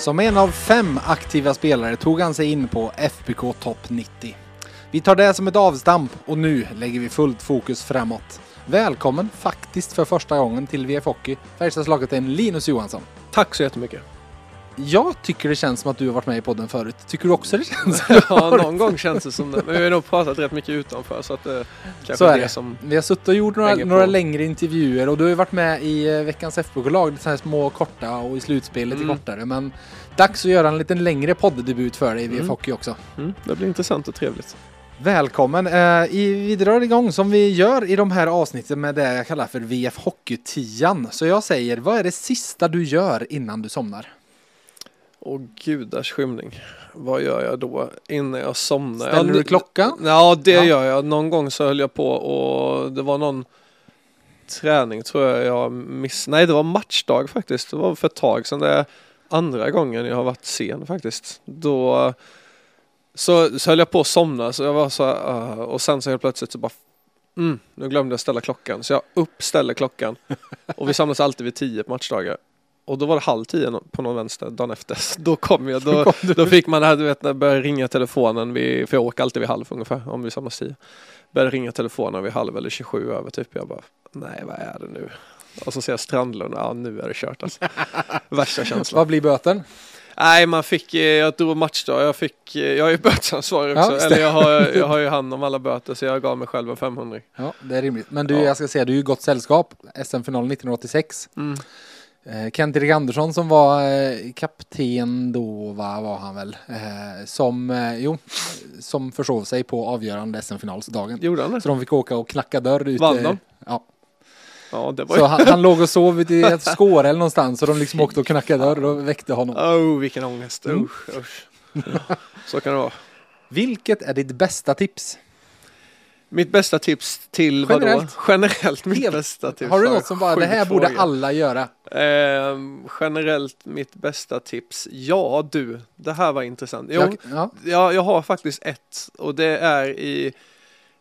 Som en av fem aktiva spelare tog han sig in på FBK Topp 90. Vi tar det som ett avstamp och nu lägger vi fullt fokus framåt. Välkommen faktiskt för första gången till VF Hockey, Färjestadslaget en Linus Johansson. Tack så jättemycket. Jag tycker det känns som att du har varit med i podden förut. Tycker du också det känns? ja, någon gång känns det som det. Men vi har nog pratat rätt mycket utanför så att det kanske Så är det det. som... Vi har suttit och gjort några, några längre intervjuer och du har ju varit med i eh, veckans FBK-lag, lite så här små korta och i slutspelet Mm. i kortare. Men dags att göra en liten längre podddebut för dig i VF Mm. Hockey också. Mm, det blir intressant och trevligt. Välkommen! Eh, i, vi drar igång som vi gör i de här avsnitten med det jag kallar för VF Hockey-tian. Så jag säger, vad är det sista du gör innan du somnar? Åh gudars skymning. Vad gör jag då innan jag somnar? Ställer du klockan? Ja, det Ja. gör jag. Någon gång så höll jag på och det var någon träning tror jag jag miss... Nej, det var matchdag faktiskt. Det var för ett tag sedan. Det är andra gången jag har varit sen faktiskt. Då så, så höll jag på att somna så jag var så här, "Ah", och sen så helt plötsligt så bara mm, nu glömde jag ställa klockan. Så jag uppställer klockan och vi samlas alltid vid tio på matchdagar. Och då var det halv tio på någon vänster dagen efter. Så Då kom jag. Då, kom då fick man det här, du vet, när det började ringa telefonen, vid, för jag åker alltid vid halv ungefär, om vi samlas tio. Började ringa telefonen vid halv eller 27 över typ. Jag bara, nej vad är det nu? Och så ser jag Strandlund, ja nu är det kört alltså. Värsta känslan. Vad blir böten? Nej, man fick, eh, jag drog matchdag, jag fick, jag är ju bötesansvarig Ja, också. just Eller jag har, jag har ju hand om alla böter så jag gav mig själv en 500. Ja, det är rimligt. Men du, Ja. jag ska säga, du är ju gott sällskap. SM-final 1986. Mm. Eh, Kent-Erik Andersson som var eh, kapten då, va, var han väl, eh, som, jo, som försov sig på avgörande SM-finalsdagen. Gjorde han det? Så de fick åka och knacka dörr ute. Vann de? Ja. Ja, det var Så ju... han, han låg och sov ute i ett skåre eller någonstans och de liksom åkte och knackade dörr och väckte honom. Oh, vilken ångest. Mm. Usch, usch. Så kan det vara. Vilket är ditt bästa tips? Mitt bästa tips till vadå? Generellt. Generellt mitt Helt. bästa tips. Har du något som bara, det här borde fråga. alla göra? Ehm, generellt mitt bästa tips. Ja du, det här var intressant. Jo, Jag, ja. jag, jag har faktiskt ett och det är i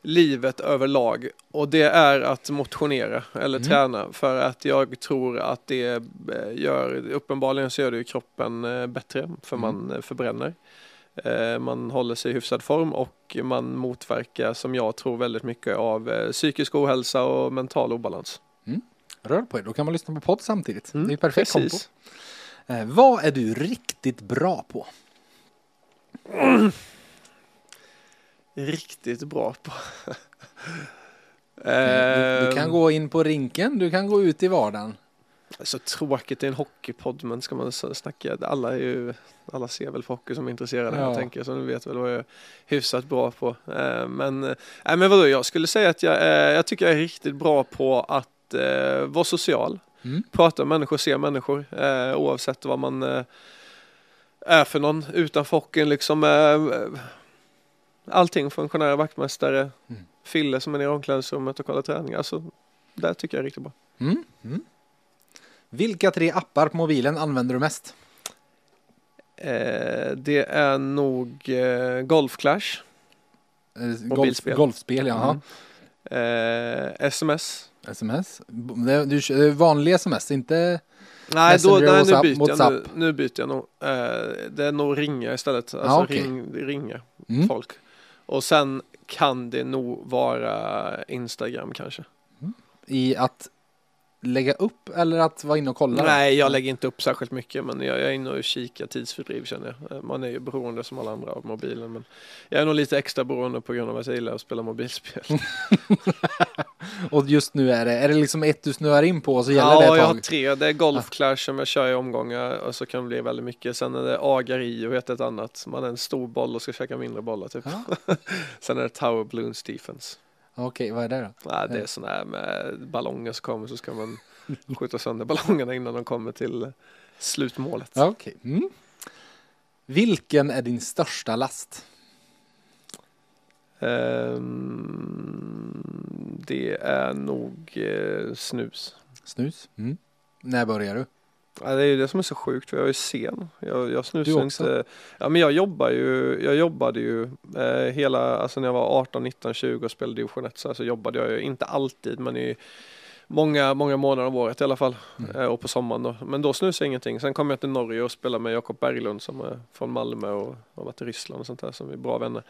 livet överlag och det är att motionera eller Mm. träna för att jag tror att det eh, gör, uppenbarligen så gör det ju kroppen eh, bättre för Mm. man eh, förbränner. Eh, Man håller sig i hyfsad form och man motverkar som jag tror väldigt mycket av eh, psykisk ohälsa och mental obalans. Rör på er, då kan man lyssna på podd samtidigt. Mm, det är ju perfekt kombo. precis. Eh, vad är du riktigt bra på? Riktigt bra på. Du, du kan Ehm, gå in på rinken, du kan gå ut i vardagen. Så tråkigt i en hockeypodd men ska man snacka, alla är ju, alla ser väl på hockey som är intresserade Ja. jag tänker så ni vet väl vad jag är hyfsat bra på. Eh, men, eh, nej men vadå, jag skulle säga att jag, är- jag tycker jag är riktigt bra på att eh, vara social, Mm. prata med människor, se människor eh, oavsett vad man eh, är för någon utanför hockeyn liksom. Eh, allting, funktionärer, vaktmästare, Mm. Fille som är nere i omklädningsrummet och kollar träning. Alltså, det tycker jag är riktigt bra. Mm. Mm. Vilka tre appar på mobilen använder du mest? Eh, det är nog eh, Golf Clash. Eh, Golf, golfspel, jaha. Mm. Eh, sms. Sms? Det, kör- det är vanlig sms, inte... Nej, då, nej nu, byter jag, nu, nu byter jag nog. Eh, det är nog ringa istället. Alltså Ja, okej. ring, ringa Mm. folk. Och sen kan det nog vara Instagram kanske. I att lägga upp eller att vara inne och kolla? Nej, jag lägger inte upp särskilt mycket men jag, är inne och kikar tidsfördriv känner jag. Eh, Man är ju beroende som alla andra av mobilen men jag är nog lite extra beroende på grund av att jag gillar att spela mobilspel. Och just nu är det, är det liksom ett du snöar in på och så gäller ja, det ett jag har tre. Det är Golf Clash som jag kör i omgångar och så kan det bli väldigt mycket. Sen är det Agari och ett annat. Man är en stor boll och ska käka mindre bollar typ. Ja. Sen är det Tower Balloons Defense. Okej, vad är det då? Nej, det är sån här med ballonger som kommer så ska man skjuta sönder ballongerna innan de kommer till slutmålet. Okej. Mm. Vilken är din största last? Ehm, det är nog eh, snus. Snus? Mm. När börjar du? Ja, det är ju det som är så sjukt för jag är sen. Jag, jag snusar inte. Ja men jag jobbar ju, jag jobbade ju eh, hela, alltså när jag var 18, 19, 20 och spelade division 1 så alltså jobbade jag ju, inte alltid men i många, många månader om året i alla fall. Mm. Eh, och på sommaren då. Men då snusade jag ingenting. Sen kom jag till Norge och spelade med Jakob Berglund som är från Malmö och har varit i Ryssland och sånt där som är bra vänner.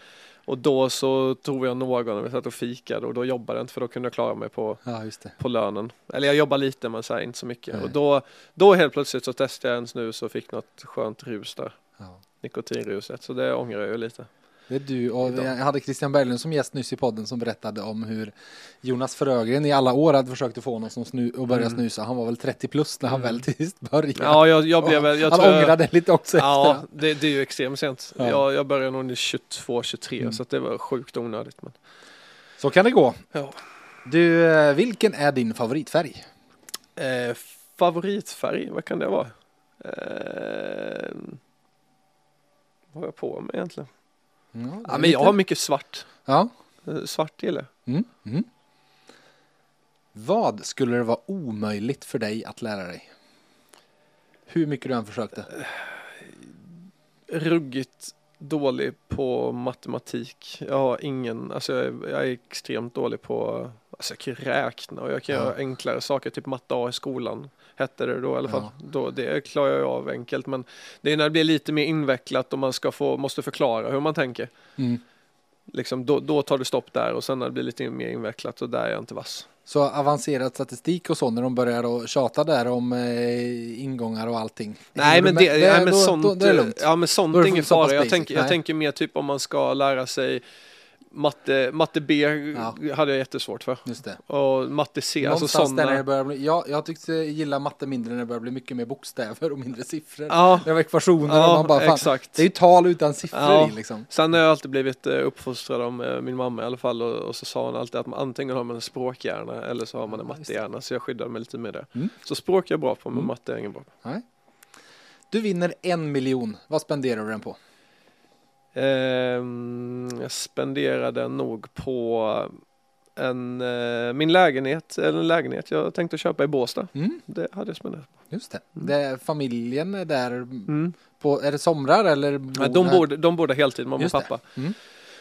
Och då så tog jag någon och vi satt och fikade och då jobbade jag inte för då kunde jag klara mig på, Ja, på lönen. Eller jag jobbar lite men så här, inte så mycket. Nej. Och då, då helt plötsligt så testade jag en snus och fick något skönt rus där. Ja. Nikotinruset. Så det ångrar jag ju lite. Det är du och jag hade Christian Berglund som gäst nyss i podden som berättade om hur Jonas Frögren i alla år hade försökt att få honom som snu att börja Mm. snusa. Han var väl 30 plus när han Mm. väl till sist började. Ja, jag, jag blev väl... Jag han tror jag- ångrade lite också Ja, det, det är ju extremt sent. Ja. Jag, jag började nog 22, 23 Mm. så att det var sjukt onödigt. Men, Så kan det gå. ja. Du, eh, vilken är din favoritfärg? eh, favoritfärg, vad kan det vara? Eh, vad har jag på mig egentligen? Ja, Ja, men lite- jag har mycket svart. Ja. Eh, Svart gillar. Mm. Mm. Vad skulle det vara omöjligt för dig att lära dig? Hur mycket du än försökte. ruggigt dålig på matematik. Jag har ingen, alltså jag är, jag är extremt dålig på, alltså jag kan räkna och jag kan Ja. göra enklare saker, typ matte A i skolan. Hette det då i alla fall. Ja. Då, det klarar jag av enkelt men det är när det blir lite mer invecklat och man ska få, måste förklara hur man tänker. Mm. Liksom, då, då tar det stopp där och sen när det blir lite mer invecklat och där är jag inte vass. Så avancerad statistik och så när de börjar tjata där om eh, ingångar och allting. Nej men, det, med? nej, men då, sånt, då, då är det lugnt. ja, men sånt är det ingen så fara. Jag jag tänker mer typ om man ska lära sig matte, matte B Ja. hade jag jättesvårt för. Just det. Och matte C, alltså Någonstans där det sådana. börjar bli, ja, jag tyckte gilla matte mindre när det börjar bli mycket mer bokstäver och mindre siffror. Ja, Det var ekvationer och man bara, ja fan, exakt. det är ju tal utan siffror Ja. i liksom. Sen har jag alltid blivit eh, uppfostrad av eh, min mamma i alla fall och, och så sa hon alltid att man antingen har man en språkhjärna eller så har man en Ja, mattehjärna så jag skyddar mig lite med det. Mm. Så språk är jag bra på men Mm. matte är jag ingen bra på. Du vinner en miljon, vad spenderar du den på? Ehm, jag spenderade nog på en, eh, min lägenhet, eller en lägenhet jag tänkte köpa i Båstad. Mm, Det hade jag spenderat. just det. Mm. det är familjen är där Mm. på, är det somrar eller? Ja, de, bor, de bor där heltid, mamma och Just pappa. Mm.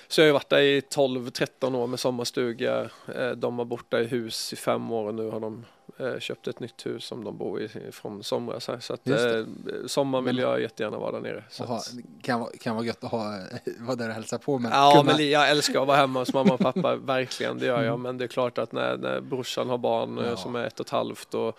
Så jag har varit där i 12-13 år med sommarstuga. Eh, De har bort där i hus i fem år och nu har de eh, köpt ett nytt hus som de bor i från somras här. Så att eh, sommaren vill Men- jag jättegärna vara där nere. Så Aha, att, kan, kan vara gött att ha, vara där och hälsa på men ja, kunna, men jag älskar att vara hemma hos mamma och pappa, verkligen, det gör jag. Mm. Men det är klart att när, när brorsan har barn eh, Ja. som är ett och ett halvt och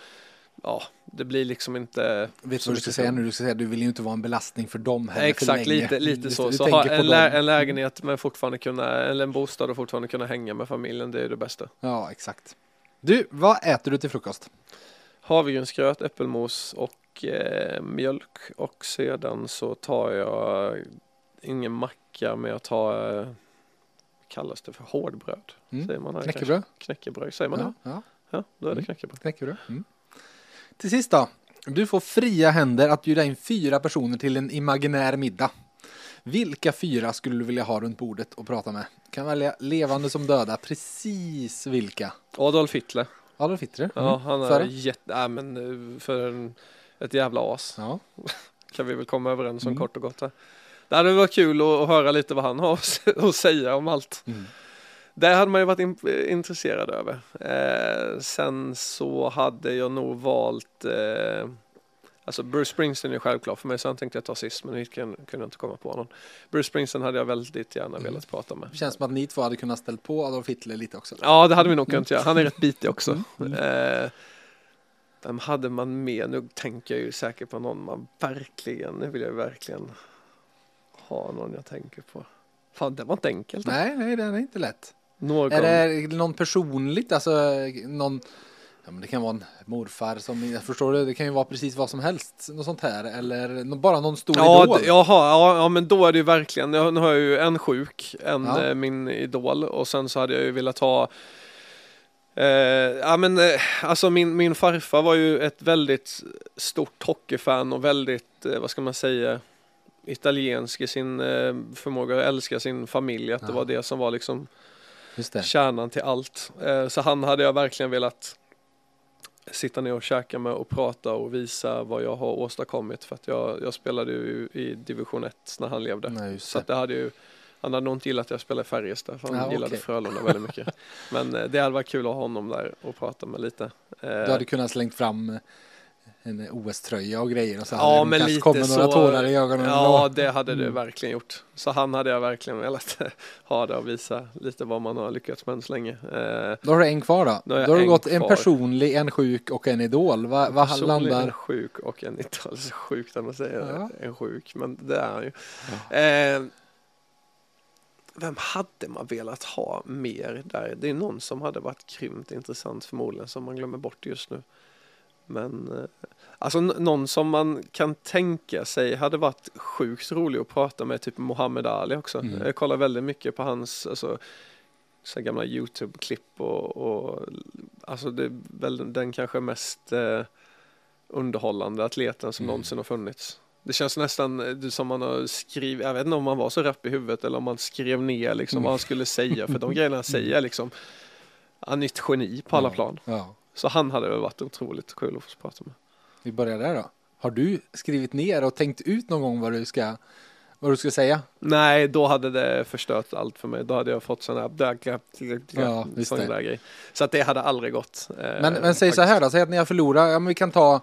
ja, det blir liksom inte vet du så vad du ska säga så. nu? Du ska säga du vill ju inte vara en belastning för dem heller för Exakt, länge. lite, lite Du- så. du så tänker ha en, lä- en lägenhet men fortfarande kunna, eller en bostad och fortfarande kunna hänga med familjen, det är det bästa. Ja, exakt. Du, vad äter du till frukost? Havregrynsgröt, äppelmos och eh, mjölk och sedan så tar jag ingen macka men jag tar eh, kallas det för hårdbröd? Mm. Säger man här Knäckebröd? kanske? Knäckebröd, säger man Ja, det? ja, Ja, då är det Mm. knäckebröd. knäckebröd. Mm. Till sist då. Du får fria händer att bjuda in fyra personer till en imaginär middag. Vilka fyra skulle du vilja ha runt bordet och prata med? Kan välja levande som döda. Precis vilka? Adolf Hitler. Adolf Hitler? Ja, Mm. han är jätte, nej men eh, för en, ett jävla as. Ja. Kan vi väl komma överens om Mm. kort och gott här. Det hade varit kul att, att höra lite vad han har att säga om allt. Mm. Det hade man ju varit in, intresserad över. Eh, sen så hade jag nog valt eh, Alltså Bruce Springsteen är självklar för mig så han tänkte jag ta sist men hit kunde jag inte komma på någon. Bruce Springsteen hade jag väldigt gärna Mm. velat prata med. Det känns som att ni två hade kunnat ställt på Adolf Hitler lite också. Ja det hade vi nog kunnat göra. Han är rätt bitig också. Mm. Eh, vem hade man med? Nu tänker jag ju säkert på någon man verkligen, nu vill jag verkligen ha någon jag tänker på. Fan det var inte enkelt. Nej, nej, det är inte lätt. Någon. Är det någon personligt, alltså någon, ja men det kan vara en morfar som, jag förstår det, det kan ju vara precis vad som helst, något sånt här, eller bara någon stor Ja, idol. jaha, ja, ja, men då är det ju verkligen, jag, nu har jag ju en sjuk, en Ja. eh, min idol och sen så hade jag ju velat ha eh, ja men eh, alltså min, min farfar var ju ett väldigt stort hockeyfan och väldigt, eh, vad ska man säga, italiensk i sin eh, förmåga att älska sin familj, att det Ja. var det som var liksom det. kärnan till allt. Eh, Så han hade jag verkligen velat sitta ner och käka med och prata och visa vad jag har åstadkommit för att jag, jag spelade ju i division 1 när han levde. Nej, Så det. hade ju Han hade nog inte gillat att jag spelade i Färjestad för han Ja, gillade okej. Frölunda väldigt mycket. Men eh, det hade varit kul att ha honom där och prata med lite. Eh, Du hade kunnat slängt fram en OS-tröja och grejer och så Ja, hade det men lite kommer några så. tårar i ögonen. Ja, ändå. det hade det Mm. verkligen gjort. Så han hade jag verkligen velat ha det och visa lite vad man har lyckats med än så länge. Eh, Då har du en kvar då. Då har Då har du en gått en kvar. personlig, en sjuk och en idol. Vad personligen landar? en sjuk och en inte alls sjukt att man säger Ja. en sjuk, men det är han ju. Eh, vem hade man velat ha mer där? Det är någon som hade varit grymt intressant förmodligen som man glömmer bort just nu. Men eh, alltså någon som man kan tänka sig hade varit sjukt rolig att prata med, typ Muhammad Ali också. Mm. Jag kollar väldigt mycket på hans alltså, så gamla Youtube-klipp och, och alltså det är väl den kanske mest eh, underhållande atleten som Mm. någonsin har funnits. Det känns nästan eh, som man har skrivit, jag vet inte om man var så rapp i huvudet eller om man skrev ner liksom Mm. vad han skulle säga för de grejerna han säger är liksom han är ett geni på alla Ja. plan. Ja. Så han hade varit otroligt kul att få prata med. Vi börjar där då. Har du skrivit ner och tänkt ut någon gång vad du ska, vad du ska säga? Nej, då hade det förstört allt för mig. Då hade jag fått sådana här Ja, det. där grejer. Så att det hade aldrig gått. eh, Men, men säg så här då, säg att ni har förlorat, ja men vi kan ta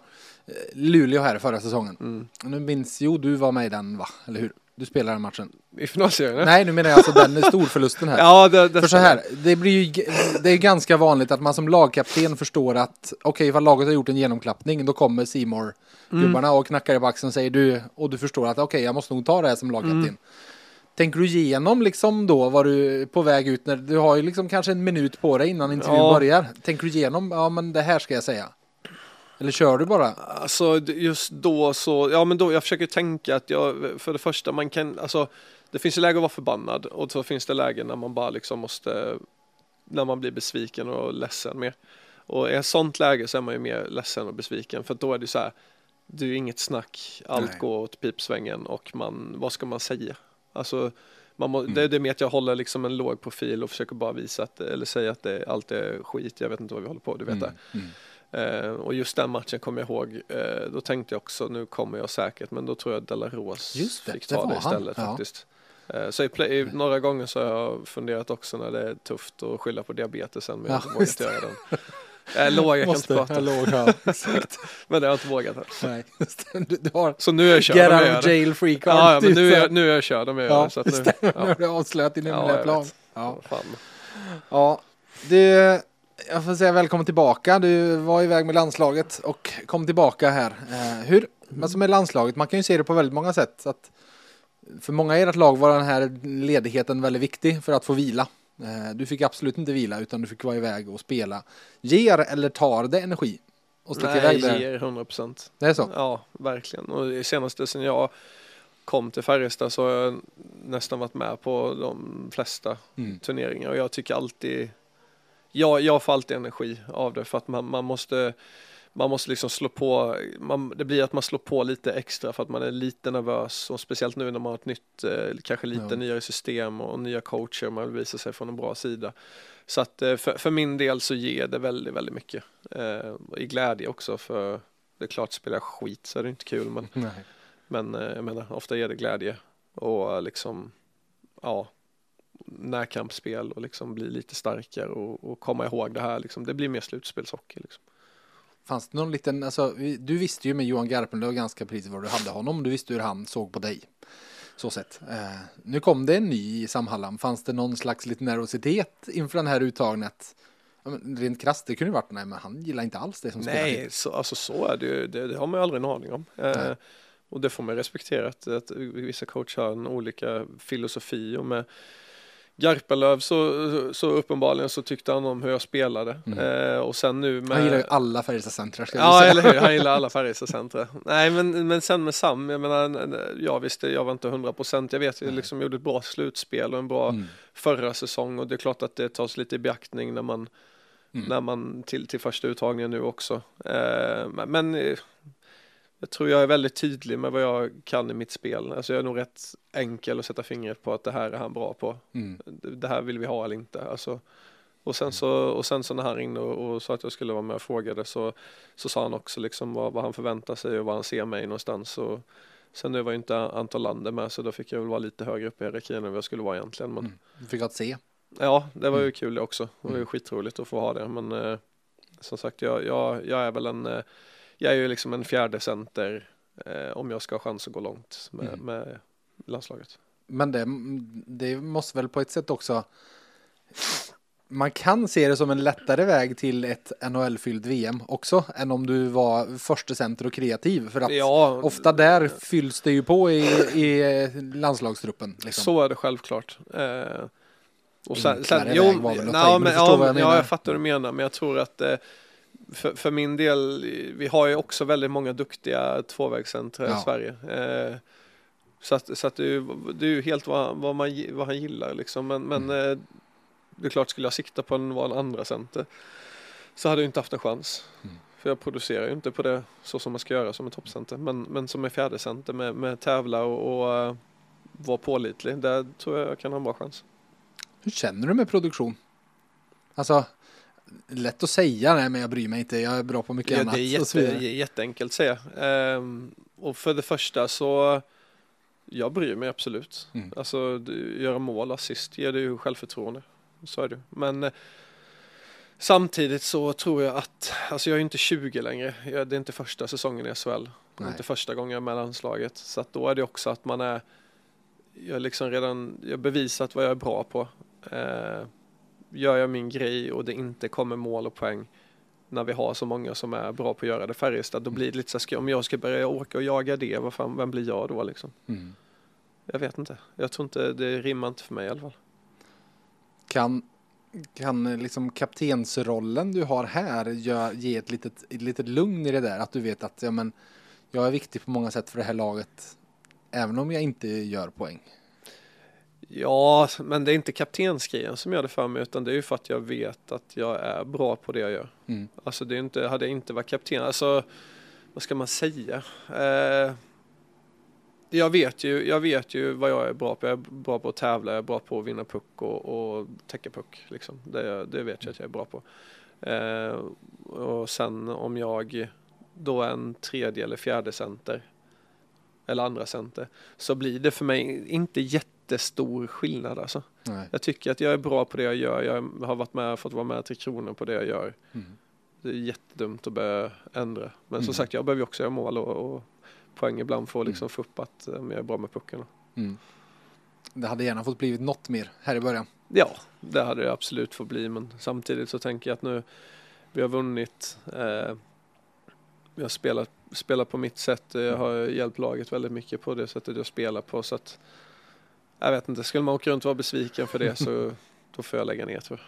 eh, Luleå här förra säsongen. Mm. Nu minns, jo du var med i den va, eller hur? Du spelade den matchen. I finalserien? Nej, nu menar jag alltså den storförlusten här. Ja, det, det För så här, det blir ju, det är ganska vanligt att man som lagkapten förstår att okej, ifall laget har gjort en genomklappning, då kommer Simor gubbarna och knackar i baxen och säger du, och du förstår att okej, jag måste nog ta det här som lagkapten. Tänker du igenom liksom då var du på väg ut när du har ju liksom kanske en minut på dig innan intervjun Ja. börjar. Tänker du igenom, ja men det här ska jag säga. Eller kör du bara? Alltså just då så, ja men då, jag försöker tänka att jag, för det första man kan, alltså det finns ju läge att vara förbannad och så finns det lägen när man bara liksom måste, när man blir besviken och ledsen mer. Och i ett sånt läge så är man ju mer ledsen och besviken för då är det så här, det är ju inget snack, allt Nej. går åt pipsvängen och man, vad ska man säga? Alltså, man må, Mm. det är det med att jag håller liksom en låg profil och försöker bara visa att, eller säga att det, allt är skit, jag vet inte vad vi håller på, du vet det. Mm. Eh, och just den matchen kommer jag ihåg, eh, då tänkte jag också nu kommer jag säkert, men då tror jag Delaros Just det, fick det ta det han, istället ja. faktiskt. Eh, så i play, några gånger så har jag funderat också när det är tufft att skylla på diabetesen, men jag har Ja, inte vågat göra den. Jag låg, jag kan Måste, inte prata, låg, ja, men det har jag inte vågat. Nej, det. du, du har Så nu är jag körd get out gör of det. jail free card. Ja, ja, men nu är, Så- jag, nu är jag körd om jag gör Ja, det. Så att nu, det. Nu ja, har du avslöjat din Ja, hemliga jag plan. Ja. fan. Ja, du, jag får säga välkommen tillbaka. Du var iväg med landslaget och kom tillbaka här. Eh, hur, alltså med landslaget, man kan ju se det på väldigt många sätt. Så att för många i ert lag var den här ledigheten väldigt viktig för att få vila. Eh, du fick absolut inte vila utan du fick vara iväg och spela. Ger eller tar det energi? Och Nej, iväg där? ger 100 procent. Det är så? Ja, verkligen. Och det senaste sen jag kom till Färjestad så har jag nästan varit med på de flesta Mm. turneringar och jag tycker alltid jag, jag får alltid energi av det för att man, man måste man måste liksom slå på, man, det blir att man slår på lite extra för att man är lite nervös och speciellt nu när man har ett nytt, eh, kanske lite Ja. nyare system och nya coacher, man vill visa sig från en bra sida. Så att eh, för, för min del så ger det väldigt, väldigt mycket. Eh, I glädje också för det är klart spelar jag skit så är det inte kul men, Nej. men eh, jag menar ofta ger det glädje och liksom ja närkampsspel och liksom bli lite starkare och, och komma ihåg det här liksom. Det blir mer slutspelshockey liksom. Fanns det någon liten, alltså, du visste ju med Johan Garpenlöv ganska precis var du hade honom. Du visste hur han såg på dig. Så sett. Eh, nu kom det en ny i Sam Hallam. Fanns det någon slags liten nervositet inför den här uttagnet? Ja, rent krasst, det kunde ju varit, nej men han gillar inte alls det som spelar Nej, så, alltså så är det ju. Det, det har man ju aldrig en aning om. Eh, och det får man respektera att, att vissa coacher har en olika filosofi och med Garpenlöv så, så uppenbarligen så tyckte han om hur jag spelade. Mm. Eh, och sen nu med... Han gillar ju alla vi Ja, eller hur. Han gillar alla Färjestadcentra. Nej, men, men sen med Sam, jag menar, ja visst, jag var inte 100 procent. Jag vet, jag liksom gjorde ett bra slutspel och en bra Mm. förra säsong och det är klart att det tas lite i beaktning när man, Mm. när man till, till första uttagningen nu också. Eh, men- men eh, jag tror jag är väldigt tydlig med vad jag kan i mitt spel. Alltså jag är nog rätt enkel att sätta fingret på att det här är han bra på. Mm. Det här vill vi ha eller inte. Alltså, och, sen så, och sen så när han ringde och, och sa att jag skulle vara med och frågade så, så sa han också liksom vad, vad han förväntar sig och vad han ser mig någonstans. Och, Sen nu var ju inte Anton Lander med så då fick jag väl vara lite högre upp i hierarkin än vad jag skulle vara egentligen. Men Mm. Du fick ett C. ja, det var ju Mm. kul det också. Det var ju Mm. skitroligt att få ha det. Men eh, som sagt, jag, jag, jag är väl en, eh, jag är ju liksom en fjärde center eh, om jag ska ha chans att gå långt med, Mm. med landslaget. Men det, det måste väl på ett sätt också man kan se det som en lättare väg till ett NHL-fyllt VM också än om du var första center och kreativ för att Ja, ofta där fylls det ju på i, i landslagstruppen. Liksom. Så är det självklart. Eh, och sen, sen, Enklare jo, väg var väl nej, men ja, jag ja, jag fattar vad du menar, men jag tror att eh, för, för min del, vi har ju också väldigt många duktiga tvåvägscentra Ja. i Sverige. Eh, så att, så att det, är ju, det är ju helt vad, vad, man, vad han gillar liksom. Men, men Mm. eh, det är klart, skulle jag sikta på en, en andra center så hade jag inte haft en chans. Mm. För jag producerar ju inte på det så som man ska göra som en toppcenter. Men, men som en fjärde center med, med tävla och, och eh, vara pålitlig, där tror jag jag kan ha en bra chans. Hur känner du med produktion? Alltså, lätt att säga nej men jag bryr mig inte, jag är bra på mycket Ja, annat. det är jätte, jätteenkelt att säga. Ehm, och för det första så, jag bryr mig absolut. Mm. Alltså, göra mål, assist ger dig ju självförtroende. Så är det Men eh, samtidigt så tror jag att, alltså jag är inte 20 längre. Jag, det är inte första säsongen i SHL. Det är Nej. inte första gången jag är med landslaget. Så att då är det också att man är, jag liksom redan, jag bevisat vad jag är bra på. Eh, gör jag min grej och det inte kommer mål och poäng när vi har så många som är bra på att göra det Färjestad, då blir det lite så här, om jag ska börja åka och jaga det, vad fan, vem blir jag då liksom? Mm. Jag vet inte. Jag tror inte, det rimmar inte för mig i alla fall. Kan, kan eh, liksom kaptensrollen du har här gör, ge ett litet, ett litet lugn i det där? Att du vet att ja, men, jag är viktig på många sätt för det här laget. Även om jag inte gör poäng. Ja, men det är inte kaptensgrejen som gör det för mig, utan det är ju för att jag vet att jag är bra på det jag gör. Mm. Alltså det är inte, hade jag inte varit kapten, alltså vad ska man säga? Eh, jag vet ju, jag vet ju vad jag är bra på. Jag är bra på att tävla, jag är bra på att vinna puck och, och täcka puck. Liksom. Det, det vet jag att jag är bra på. Eh, och sen om jag då är en tredje eller fjärde center eller andra center så blir det för mig inte jättestor skillnad alltså. Nej. Jag tycker att jag är bra på det jag gör. Jag har varit med, fått vara med till Kronor på det jag gör. Mm. Det är jättedumt att börja ändra. Men som Mm. sagt, jag behöver också göra mål och, och poäng ibland för att liksom få upp att um, jag är bra med pucken. Mm. Det hade gärna fått blivit något mer här i början. Ja, det hade det absolut fått bli. Men samtidigt så tänker jag att nu vi har vunnit. Eh, vi har spelat, spelat på mitt sätt. Jag har hjälpt laget väldigt mycket på det sättet jag spelar på. Så att, jag vet inte, skulle man åka runt och vara besviken för det så då får jag lägga ner tror jag.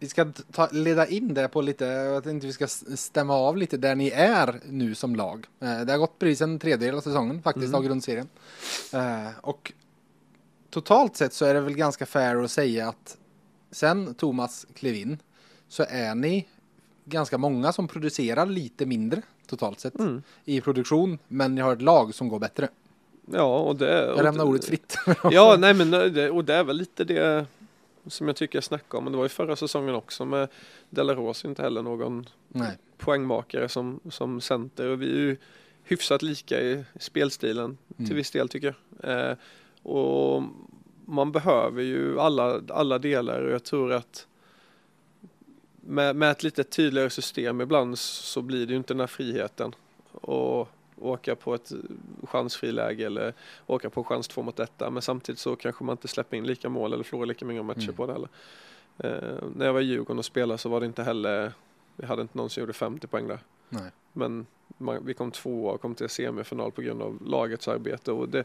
Vi ska ta, leda in det på lite, jag tänkte vi ska stämma av lite där ni är nu som lag. Eh, Det har gått precis en tredjedel av säsongen faktiskt Mm. av grundserien. Eh, Och totalt sett så är det väl ganska fair att säga att sen Thomas klev in så är ni ganska många som producerar lite mindre totalt sett Mm. i produktion, men ni har ett lag som går bättre. Ja, och det... Jag lämnar ordet fritt. Ja, nej men det, och det är väl lite det som jag tycker jag snackade om. Men det var ju förra säsongen också med Delaros inte heller någon Nej. poängmakare som, som center. Och vi är ju hyfsat lika i spelstilen till Mm. viss del tycker jag. Eh, och man behöver ju alla, alla delar och jag tror att med, med ett lite tydligare system ibland så blir det ju inte den här friheten. Och åka på ett chansfriläge eller åka på chans två mot detta. Men samtidigt så kanske man inte släpper in lika mål eller förlorar lika många matcher Mm. på det heller. Eh, när jag var i Djurgården och spelade så var det inte heller, vi hade inte någon som gjorde 50 poäng där. Nej. Men man, vi kom tvåa och kom till semifinal på grund av lagets arbete. Och, det,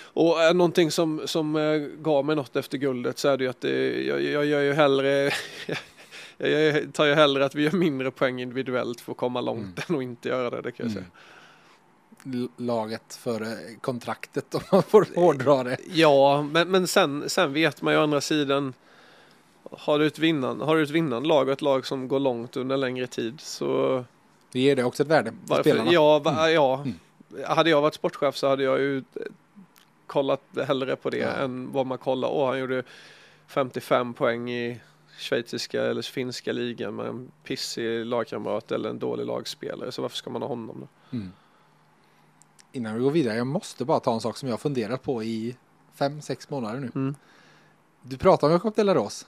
och någonting som, som eh, gav mig något efter guldet så är det ju att det, jag, jag gör ju hellre jag tar ju hellre att vi gör mindre poäng individuellt för att komma långt Mm. än att inte göra det, det kan jag Mm. säga. Laget före kontraktet om man får hårdra det. Ja, men, men sen, sen vet man ju å andra sidan har du, ett vinnande, har du ett vinnande lag och ett lag som går långt under längre tid så Det ger det också ett värde för spelarna. Ja, va, ja. Mm. hade jag varit sportchef så hade jag ju eh, kollat hellre på det Ja. än vad man kollar. Åh, han gjorde 55 poäng i schweiziska eller finska ligan med en pissig lagkamrat eller en dålig lagspelare. Så varför ska man ha honom då? Mm. Innan vi går vidare, jag måste bara ta en sak som jag har funderat på i fem, sex månader nu. Mm. Du pratar om Jakob Delaros.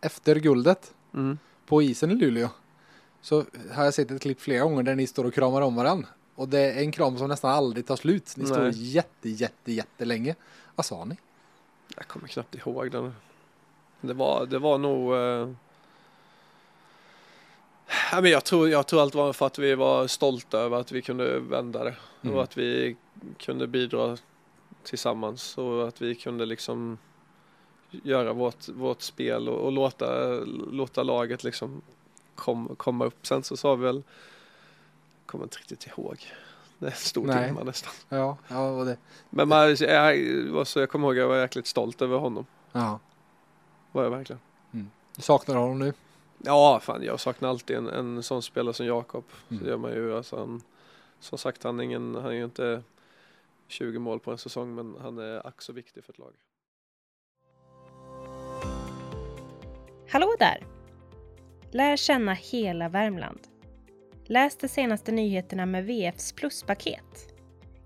Efter guldet Mm. på isen i Luleå så har jag sett ett klipp flera gånger där ni står och kramar om varandra. Och det är en kram som nästan aldrig tar slut. Ni står Nej. jätte, jätte, jättelänge. Vad sa ni? Jag kommer knappt ihåg den. Det var, det var nog... Eh... Ja, men jag, tror, jag tror allt var för att vi var stolta över att vi kunde vända det. Mm. Och att vi kunde bidra tillsammans. Och att vi kunde liksom göra vårt, vårt spel och, och låta, låta laget liksom kom, komma upp. Sen så sa vi väl... Kommer inte riktigt ihåg. Det är en stor Nej. timme nästan. Ja, ja, och det, Men man, jag, så jag kommer ihåg att jag var jäkligt stolt över honom. ja. Var jag verkligen. Du saknar honom nu? Ja, fan jag saknar alltid en, en sån spelare som Jakob. Mm. Så gör man ju. Alltså, han, som sagt, han är, ingen, han är ju inte 20 mål på en säsong, men han är ack så viktig för ett lag. Hallå där! Lär känna hela Värmland. Läs de senaste nyheterna med VFs pluspaket.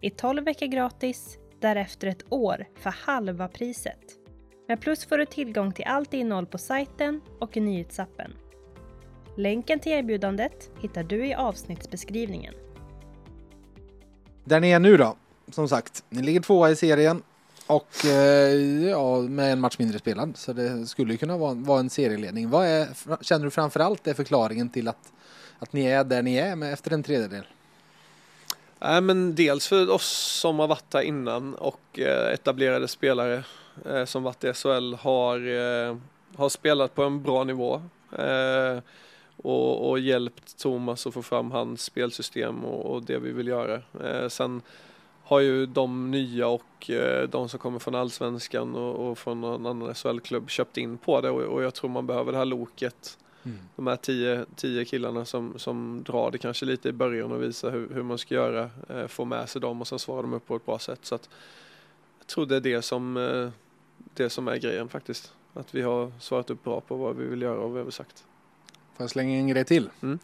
I 12 veckor gratis, därefter ett år för halva priset. Med Plus får du tillgång till allt innehåll på sajten och i nyhetsappen. Länken till erbjudandet hittar du i avsnittsbeskrivningen. Där ni är nu då, som sagt, ni ligger tvåa i serien och eh, ja, med en match mindre spelad. Så det skulle ju kunna vara, vara en serieledning. Vad är, känner du framförallt är förklaringen till att, att ni är där ni är med efter en tredjedel? Nej, men dels för oss som har varit här innan och eh, etablerade spelare eh, som varit i SHL har, eh, har spelat på en bra nivå. Och, och hjälpt Thomas att få fram hans spelsystem och, och det vi vill göra. Eh, sen har ju de nya och eh, de som kommer från Allsvenskan och, och från någon annan SHL-klubb köpt in på det och, och jag tror man behöver det här loket de här tio, tio killarna som, som drar det kanske lite i början och visar hur, hur man ska göra, eh, få med sig dem och sen svarar de upp på ett bra sätt. Så att jag tror det är det som, eh, det som är grejen faktiskt. Att vi har svarat upp bra på vad vi vill göra och vad vi har sagt. Får jag slänga in en grej till? Mm.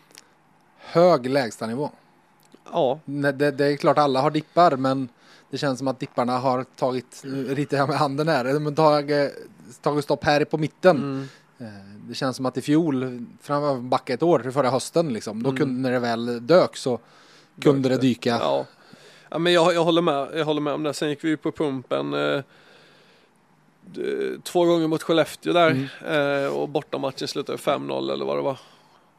Hög lägstanivå. Ja, Det, det är klart alla har dippar men det känns som att dipparna har tagit, ritar jag med handen här, de har tagit, tagit stopp här på mitten. mm, Eh, Det känns som att i fjol, backa ett år, förra hösten liksom, då Mm. kunde, när det väl dök så kunde Dök det. dyka. ja. ja men jag, jag, håller med, jag håller med om det. Sen gick vi på pumpen eh, två gånger mot Skellefteå där eh, och bortamatchen slutade 5-0 eller vad det var.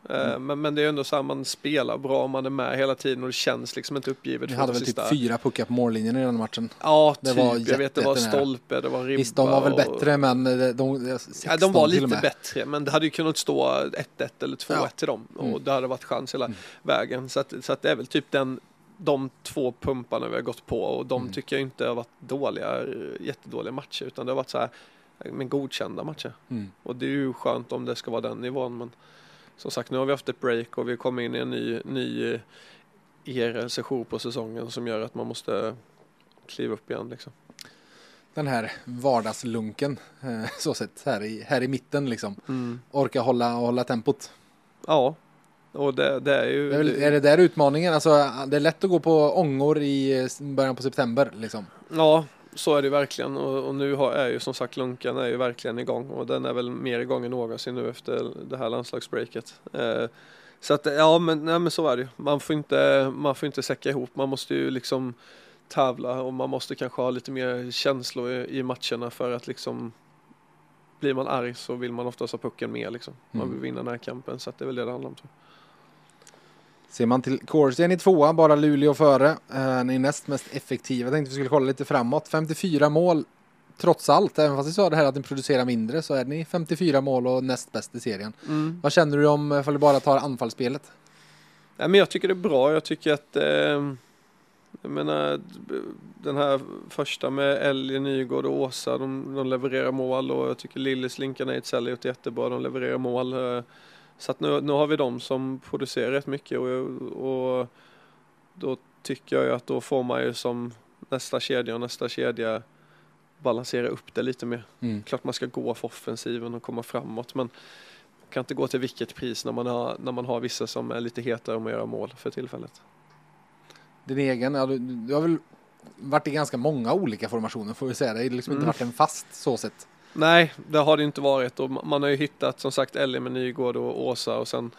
Eh, men, men det är ändå så här man spelar bra om man är med hela tiden och det känns liksom inte uppgivet. Vi hade de väl typ sista- fyra puckar på mållinjen i den matchen. Ja, Det typ. var jag vet det var stolpe, det var ribba. Visst, de var väl och- bättre men de, de, 16 Ja, de var lite bättre, men det hade ju kunnat stå 1-1 eller 2-1 Ja. till dem och Mm. det hade varit chans hela Mm. vägen. Så, att, så att det är väl typ den, de två pumparna vi har gått på och de Mm. tycker jag inte har varit dåliga, jättedåliga matcher utan det har varit så här, men godkända matcher. Mm. Och det är ju skönt om det ska vara den nivån. Men som sagt, nu har vi haft ett break och vi kommer in i en ny, ny era, session på säsongen som gör att man måste kliva upp igen liksom. Den här vardagslunken, eh, så sett, här i, här i mitten liksom. Mm. Orka hålla, hålla tempot. Ja, och det, det är ju... Det är, väl, är det där utmaningen? Alltså, det är lätt att gå på ångor i början på september liksom. Ja, så är det verkligen och, och nu har, är ju som sagt lunkan är ju verkligen igång och den är väl mer igång än någonsin nu efter det här landslagsbreaket. Eh, så att ja men, nej, men så är det ju. Man får inte, man får inte säcka ihop, man måste ju liksom tävla och man måste kanske ha lite mer känslor i, i matcherna för att liksom blir man arg så vill man oftast ha pucken med liksom. Man Mm. vill vinna den här kampen så att det är väl det det handlar om. Tror jag. Ser man till Corsi i tvåa, bara Luleå före. Eh, ni är näst mest effektiva. Jag tänkte vi skulle kolla lite framåt. 54 mål trots allt. Även fast vi sa det här att ni producerar mindre så är ni 54 mål och näst bäst i serien. Vad känner du om ifall du bara tar anfallsspelet? Nej, men jag tycker det är bra. Jag tycker att eh, jag menar, den här första med Ellie, Nygård och Åsa, de, de levererar mål och jag tycker Lillis, Linkan Ejdsell har gjort jättebra. De levererar mål. Så att nu, nu har vi dem som producerar rätt mycket och, och då tycker jag ju att då får man ju som nästa kedja och nästa kedja balansera upp det lite mer. Mm. Klart man ska gå för offensiven och komma framåt men man kan inte gå till vilket pris när man har, när man har vissa som är lite hetare om att göra mål för tillfället. Din egen, ja, du, du har väl varit i ganska många olika formationer får vi säga. Det har liksom inte Mm. varit en fast så sett. Nej, det har det inte varit och man har ju hittat som sagt Ellie med Nygård och Åsa och sen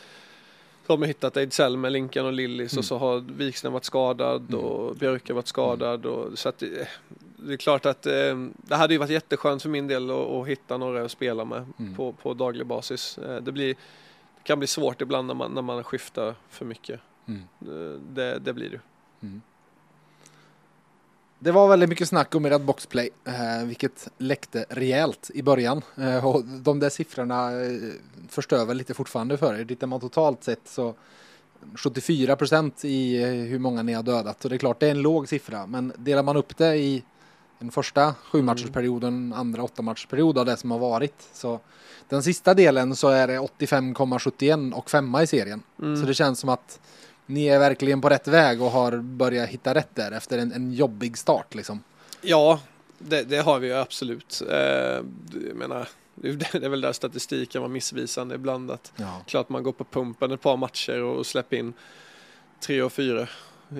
så har man hittat Ejdsell med Linkan och Lillis Mm. och så har Wikström varit skadad Mm. och Björke varit skadad och så att det, det är klart att eh, det hade ju varit jätteskönt för min del att, att hitta några att spela med Mm. på, på daglig basis. Eh, det, blir, det kan bli svårt ibland när man, när man skiftar för mycket. Mm. Eh, Det, det blir det. Det var väldigt mycket snack om ert boxplay, eh, vilket läckte rejält i början. Eh, och de där siffrorna eh, förstör väl lite fortfarande för er. Tittar man totalt sett så 74 procent i hur många ni har dödat. Och det är klart, det är en låg siffra. Men delar man upp det i den första sju matchersperioden, andra åtta matchersperiod av det som har varit. Så den sista delen så är det 85,71 och femma i serien. Mm. Så det känns som att ni är verkligen på rätt väg och har börjat hitta rätt där efter en, en jobbig start liksom. Ja, det, det har vi ju absolut. Eh, jag menar, det är väl där statistiken var missvisande ibland. Att Ja. klart man går på pumpen ett par matcher och släpper in tre och fyra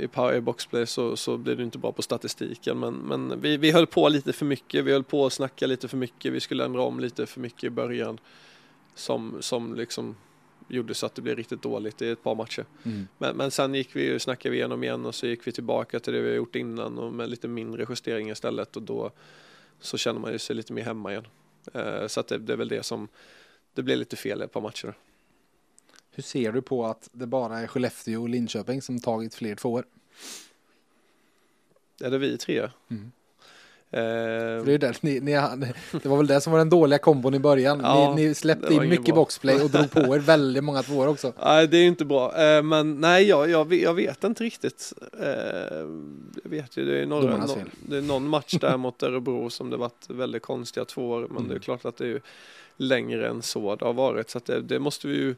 i power i boxplay så, så blir det inte bra på statistiken. Men, men vi, vi höll på lite för mycket. Vi höll på att snacka lite för mycket. Vi skulle ändra om lite för mycket i början. Som, som liksom gjorde så att det blev riktigt dåligt i ett par matcher. Mm. Men, men sen gick vi och snackade vi igenom igen och så gick vi tillbaka till det vi gjort innan och med lite mindre justeringar istället och då så känner man ju sig lite mer hemma igen. Eh, så att det, det är väl det som det blev lite fel i ett par matcher. Hur ser du på att det bara är Skellefteå och Linköping som tagit fler tvåor? Är det vi tre? Mm. Eh, För det, är där, ni, ni, det var väl det som var den dåliga kombon i början. Ja, ni, ni släppte in mycket bra. boxplay och drog på er väldigt många tvåor också. Nej, det är ju inte bra. Eh, men nej, jag, jag, vet- jag vet inte riktigt. Eh, jag vet ju, det är, några, fel. det är någon match där mot Örebro som det varit väldigt konstiga två år. Men Mm. det är klart att det är ju längre än så det har varit. Så det, det måste vi ju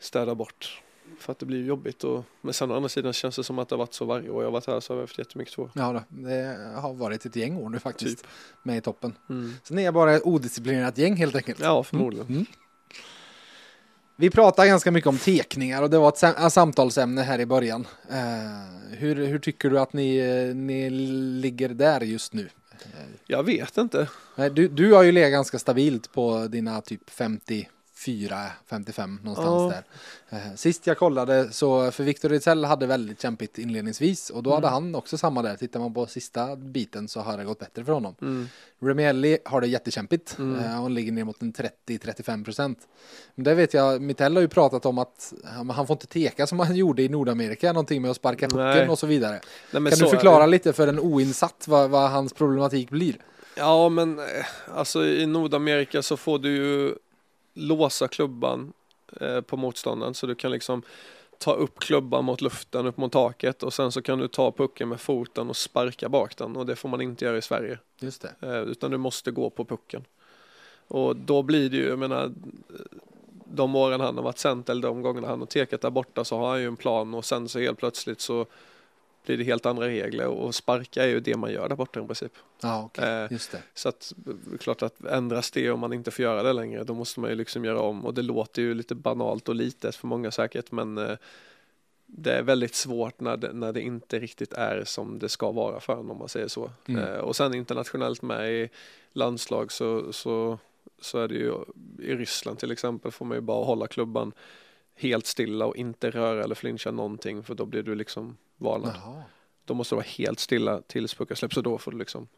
städa bort. För att det blir jobbigt. Och, men sen å andra sidan känns det som att det har varit så varje år jag har varit här så har vi haft jättemycket två. Ja, då, det har varit ett gäng år nu faktiskt. Typ. Med i toppen. Mm. Så ni är bara ett odisciplinerat gäng helt enkelt. Ja, förmodligen. Mm. Vi pratar ganska mycket om tekningar och det var ett sam- ett samtalsämne här i början. Eh, hur, hur tycker du att ni, ni ligger där just nu? Jag vet inte. Du, du har ju legat ganska stabilt på dina typ 54, 55 någonstans Ja. där. Eh, Sist jag kollade så, för Victor Rizell hade väldigt kämpigt inledningsvis och då hade Mm. han också samma där. Tittar man på sista biten så har det gått bättre för honom. Mm. Remielli har det jättekämpigt. Mm. Eh, Han ligger ner mot en 30-35 procent. Men det vet jag, Mittell har ju pratat om att han får inte teka som han gjorde i Nordamerika, någonting med att sparka pucken och så vidare. Nej, kan så du förklara lite för en oinsatt vad, vad hans problematik blir? Ja, men eh, alltså i Nordamerika så får du ju låsa klubban eh, på motståndaren så du kan liksom ta upp klubban mot luften, upp mot taket och sen så kan du ta pucken med foten och sparka bak den och det får man inte göra i Sverige. Just det. Eh, utan du måste gå på pucken. Och då blir det ju, jag menar, de åren han har varit center eller de gångerna han har tekat där borta så har han ju en plan och sen så helt plötsligt så blir det helt andra regler och sparka är ju det man gör där borta i princip. Ja, okej. Eh, Just det. Så att är klart att ändras det om man inte får göra det längre då måste man ju liksom göra om och det låter ju lite banalt och litet för många säkert men eh, det är väldigt svårt när det, när det inte riktigt är som det ska vara för en om man säger så. Mm. Eh, och sen internationellt med i landslag så, så, så är det ju i Ryssland till exempel får man ju bara hålla klubban helt stilla och inte röra eller flincha någonting för då blir du liksom varnad. Jaha. Då måste vara helt stilla tills pucken släpps och då får du liksom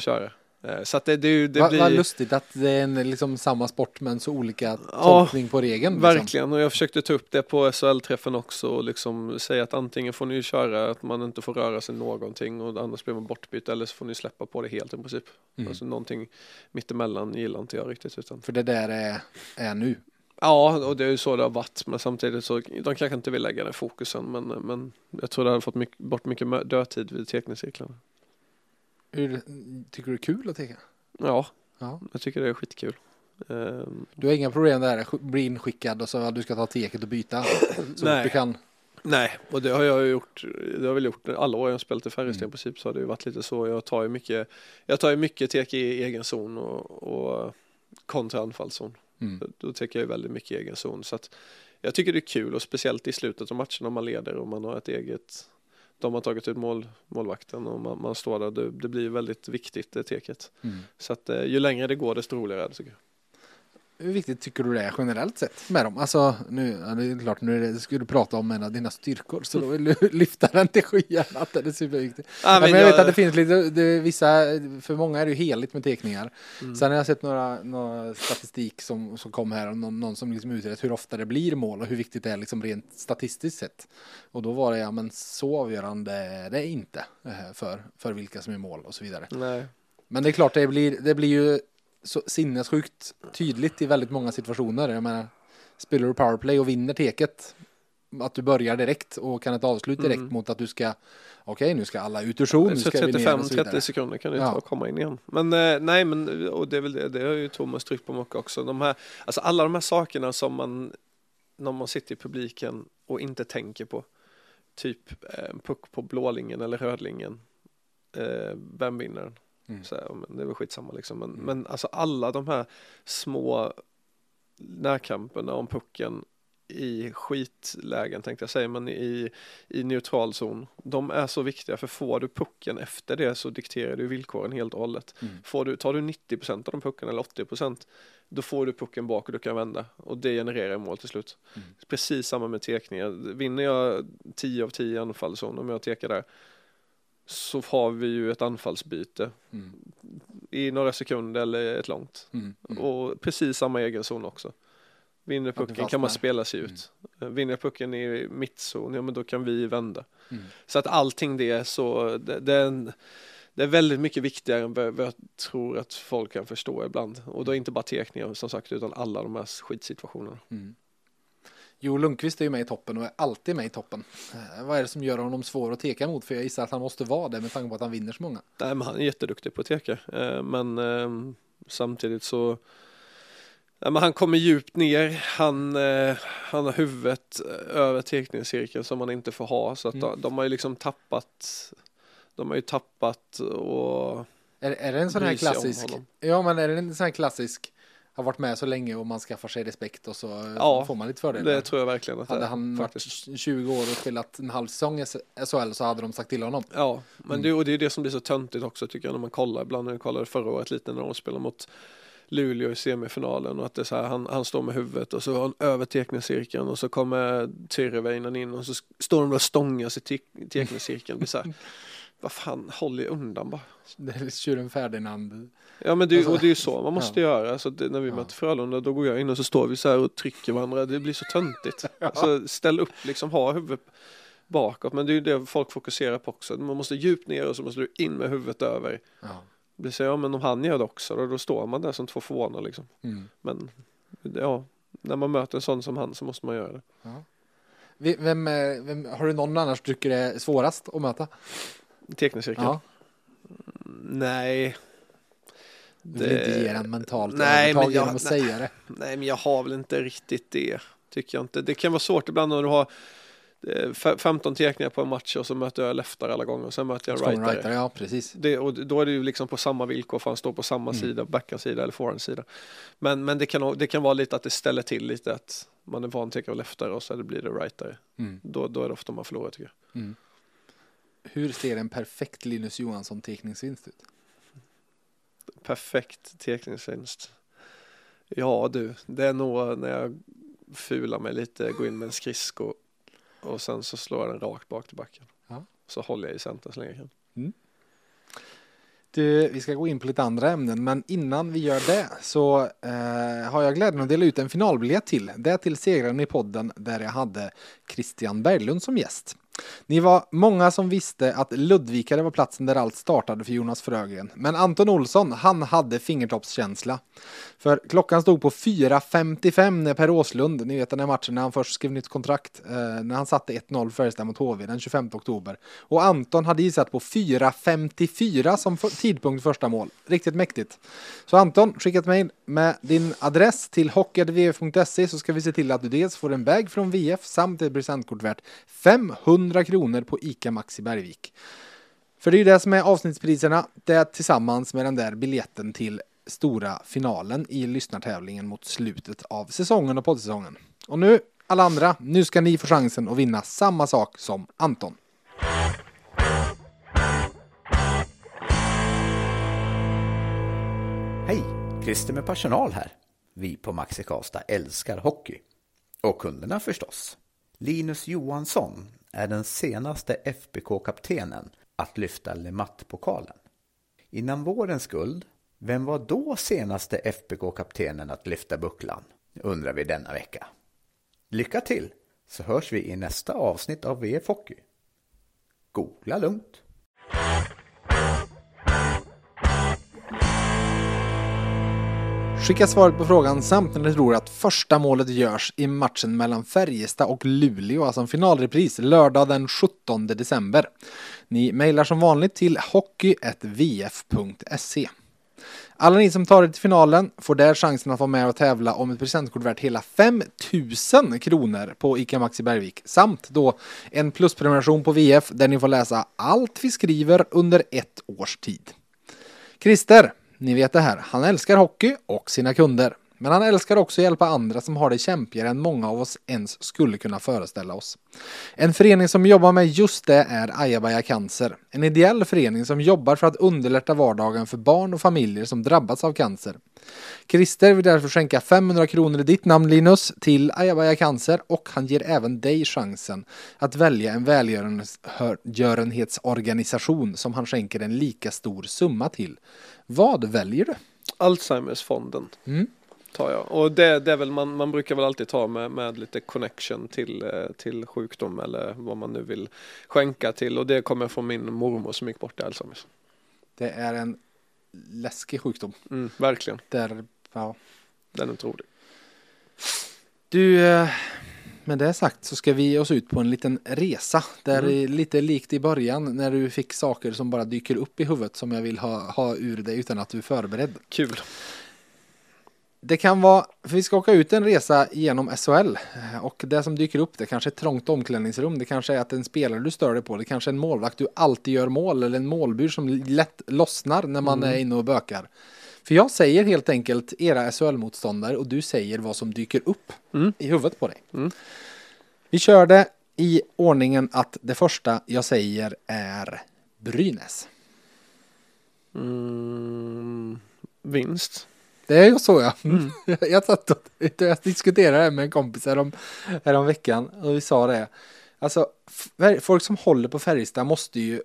köra. Eh, Så att det, det, det Vad blir... vad lustigt att det är en, liksom samma sport men så olika Ja, tolkning på regeln. Liksom. Verkligen, och jag försökte ta upp det på SHL-träffen också och liksom säga att antingen får ni köra att man inte får röra sig någonting och annars blir man bortbytt eller så får ni släppa på det helt i princip. Mm. Alltså någonting mittemellan gillar inte jag riktigt utan. För det där är, är nu. Ja, och det är ju så det har varit men samtidigt så de kanske inte vill lägga den fokusen men, men jag tror det hade fått mycket, bort mycket dödtid vid teckningscirklarna. Tycker du det är kul att teka? Ja, Ja. jag tycker det är skitkul. Ehm, Du har inga problem där, bli inskickad och så att du ska ta teket och byta. Så Nej. du kan. Nej, och det har jag ju gjort. Det har väl gjort alla år jag har spelat i Färjestad Mm. i princip så har det ju varit lite så. Jag tar ju mycket, jag tar ju mycket tek i egen zon och, och kontra anfallszon. Mm. Då- Då täcker jag ju väldigt mycket egen zon. Så att jag tycker det är kul och speciellt i slutet av matchen när man leder och man har ett eget de har tagit ut mål, målvakten och man, man står där. Det, det blir väldigt viktigt det teket. Mm. Så att eh, ju längre det går desto roligare är det tycker jag. Hur viktigt tycker du det är generellt sett med dem? Alltså, nu, ja, det är klart, nu är det, ska du prata om en av dina styrkor, så då vill du lyfta den till skyarna, att det är superviktigt. Ja, Ja, men jag jag- vet att det finns lite, det, vissa, för många är det ju heligt med teckningar. Mm. Sen har jag sett några, några statistik som, som kom här, någon, någon som liksom utrett hur ofta det blir mål och hur viktigt det är liksom rent statistiskt sett. Och då var det, ja men så avgörande är det inte eh, för, för vilka som är mål och så vidare. Nej. Men det är klart, det blir, det blir ju så sinnessjukt tydligt i väldigt många situationer. Jag menar, spelar du powerplay och vinner teket, att du börjar direkt och kan ett avslut direkt Mm. mot att du ska, okej nu ska alla ut ur zon, nu Så ska vi ner och så vidare. 35-30 sekunder kan det Ja. ta att komma in igen. Men eh, nej, men och det är väl det, det har ju Thomas tryckt på mycket också. De här, alltså alla de här sakerna som man, när man sitter i publiken och inte tänker på. Typ eh, en puck på blålinjen eller rödlinjen. Eh, vem vinner den? Mm. Så, här, men det är väl skitsamma liksom. Men, Mm. men alltså alla de här små närkamperna om pucken i skitlägen tänkte jag säga, men i, i neutral zon. De är så viktiga för får du pucken efter det så dikterar du villkoren helt och hållet. Mm. Får du, tar du 90% av de puckarna eller 80% då får du pucken bak och du kan vända och det genererar mål till slut. Mm. Precis samma med tekningar. Vinner jag 10 av 10 anfallszon om jag tekar där så har vi ju ett anfallsbyte Mm. i några sekunder eller ett långt. Mm. Mm. Och precis samma egen zon också. Vinner pucken kan man spela sig ut. Vinner pucken i mittzon, ja men då kan vi vända. Mm. Så att allting det är så, det, det, är en, det är väldigt mycket viktigare än vad vad jag tror att folk kan förstå ibland. Och då är inte bara tekningar som sagt utan alla de här skitsituationerna. Jo Lundqvist är ju med i toppen och är alltid med i toppen. Eh, vad är det som gör honom svår att teka mot? För jag gissar att han måste vara det med tanke på att han vinner så många. Nej men han är jätteduktig på att teka. Eh, men eh, samtidigt så Ja, men han kommer djupt ner, han, eh, han har huvudet över teckningscirkeln som man inte får ha så att Mm. de, de har ju liksom tappat De har ju tappat och Är, är det en sån här klassisk? Ja men är det en sån här klassisk? Har varit med så länge och man skaffar sig respekt och så eh, Ja, får man lite fördelar. det tror jag verkligen att det Hade är, han faktiskt. varit 20 år och spelat en halv säsong i SHL så hade de sagt till honom. Ja, men Mm. det, och det är det som blir så töntigt också tycker jag när man kollar ibland när jag kollade förra året lite när de spelade mot Luleå i semifinalen och att det är så här, han, han står med huvudet och så har han över teckningscirkeln och så kommer Tyrväinen in och så står de där och stångas i te- teckningscirkeln. Vad fan, håll er undan bara. Det är tjuren Ferdinand. Ja men det, Alltså, och det är ju så man måste ja. göra. Alltså, det, när vi Ja. möter Frölunda då går jag in och så står vi så här och trycker varandra. Det blir så töntigt. Alltså, ställ upp liksom, ha huvudet bakåt. Men det är ju det folk fokuserar på också. Man måste djupt ner och så måste du in med huvudet över. Ja. Det säger ja men om han gör det också då, då står man där som två förvånade liksom. Mm. Men ja, när man möter en sån som han så måste man göra det. Vi- Vem, eh, vem, har du någon annars du tycker är svårast att möta? Teckningscirkeln? Ja. Nej. Du vill inte ge den mentalt Nej, men jag- genom att nej. säga det. Nej, men jag har väl inte riktigt det. Tycker jag inte. Det kan vara svårt ibland när du har eh, fe- 15 teckningar på en match och så möter jag leftare alla gånger och sen möter jag rightare. rightare, ja precis. Det, och då är det ju liksom på samma villkor för han står på samma Mm. sida, backarsida eller forehandsida. Men, men det, kan, det kan vara lite att det ställer till lite att man är van att teka leftare och så blir det rightare. Mm. Då, då är det ofta man förlorar tycker jag. Mm. Hur ser en perfekt Linus Johansson teckningsvinst ut? Perfekt teckningsvinst. Ja du, det är nog när jag fular mig lite, går in med en skridsko och sen så slår jag den rakt bak till backen. Ja. Så håller jag i centern så länge jag kan. Du, vi ska gå in på lite andra ämnen, men innan vi gör det så eh, har jag glädjen att dela ut en finalbiljett till. Det till segraren i podden där jag hade Christian Berglund som gäst. Ni var många som visste att Ludvika var platsen där allt startade för Jonas Frögren. Men Anton Olsson, han hade fingertoppskänsla. För klockan stod på 4.55 när Per Åslund, ni vet den här matchen när han först skrev nytt kontrakt, eh, när han satte 1-0 Färjestad mot HV den 25 oktober. Och Anton hade gissat på 4.54 som för, tidpunkt för första mål. Riktigt mäktigt. Så Anton, skicka ett mejl med din adress till hockeyadvf.se så ska vi se till att du dels får en bag från VF samt ett presentkort värt 500 kronor på ICA Maxi Bergvik. För det är ju det som är avsnittspriserna, det tillsammans med den där biljetten till stora finalen i lyssnartävlingen mot slutet av säsongen och poddsäsongen. Och nu, alla andra, nu ska ni få chansen att vinna samma sak som Anton. Hej! Christer med personal här. Vi på Maxi Karlstad älskar hockey. Och kunderna förstås. Linus Johansson är den senaste FBK-kaptenen att lyfta LeMatt-pokalen. Innan vårens guld, vem var då senaste FBK-kaptenen att lyfta bucklan? Undrar vi denna vecka. Lycka till, så hörs vi i nästa avsnitt av VF Hockey. Googla lugnt. Skicka svaret på frågan samt när ni tror att första målet görs i matchen mellan Färjestad och Luleå, alltså en finalrepris, lördag den 17 december. Ni mejlar som vanligt till hockey.vf.se. Alla ni som tar er till finalen får där chansen att vara med och tävla om ett presentkort värt hela 5000 kronor på ICA Maxi Bergvik samt då en plusprenumeration på VF där ni får läsa allt vi skriver under ett års tid. Christer, ni vet det här, han älskar hockey och sina kunder. Men han älskar också att hjälpa andra som har det kämpigare än många av oss ens skulle kunna föreställa oss. En förening som jobbar med just det är Ayabaya Cancer. En ideell förening som jobbar för att underlätta vardagen för barn och familjer som drabbats av cancer. Christer vill därför skänka 500 kronor i ditt namn Linus till Ayabaya Cancer och han ger även dig chansen att välja en välgörenhetsorganisation som han skänker en lika stor summa till. Vad väljer du? Alzheimersfonden Mm. tar jag. Och det, det är väl man, man brukar väl alltid ta med, med lite connection till, eh, till sjukdom eller vad man nu vill skänka till. Och det kommer från min mormor som gick bort i Alzheimers. Det är en läskig sjukdom. Mm, verkligen, Där, ja. den är otrolig. Du, eh, med det sagt så ska vi ge oss ut på en liten resa. Där är lite likt i början när du fick saker som bara dyker upp i huvudet som jag vill ha, ha ur dig utan att du är förberedd. Kul. Det kan vara, för vi ska åka ut en resa genom SHL och det som dyker upp det kanske är ett trångt omklädningsrum, det kanske är att en spelare du stör dig på, det kanske är en målvakt du alltid gör mål eller en målbur som lätt lossnar när man är inne och bökar. För jag säger helt enkelt era SHL-motståndare och du säger vad som dyker upp Mm. i huvudet på dig. Mm. Vi kör det i ordningen att det första jag säger är Brynäs. Mm, vinst. Det är ju så ja. Jag, satt och, jag diskuterade det med en kompis härom, härom veckan och vi sa det. Alltså folk som håller på Färjestad måste ju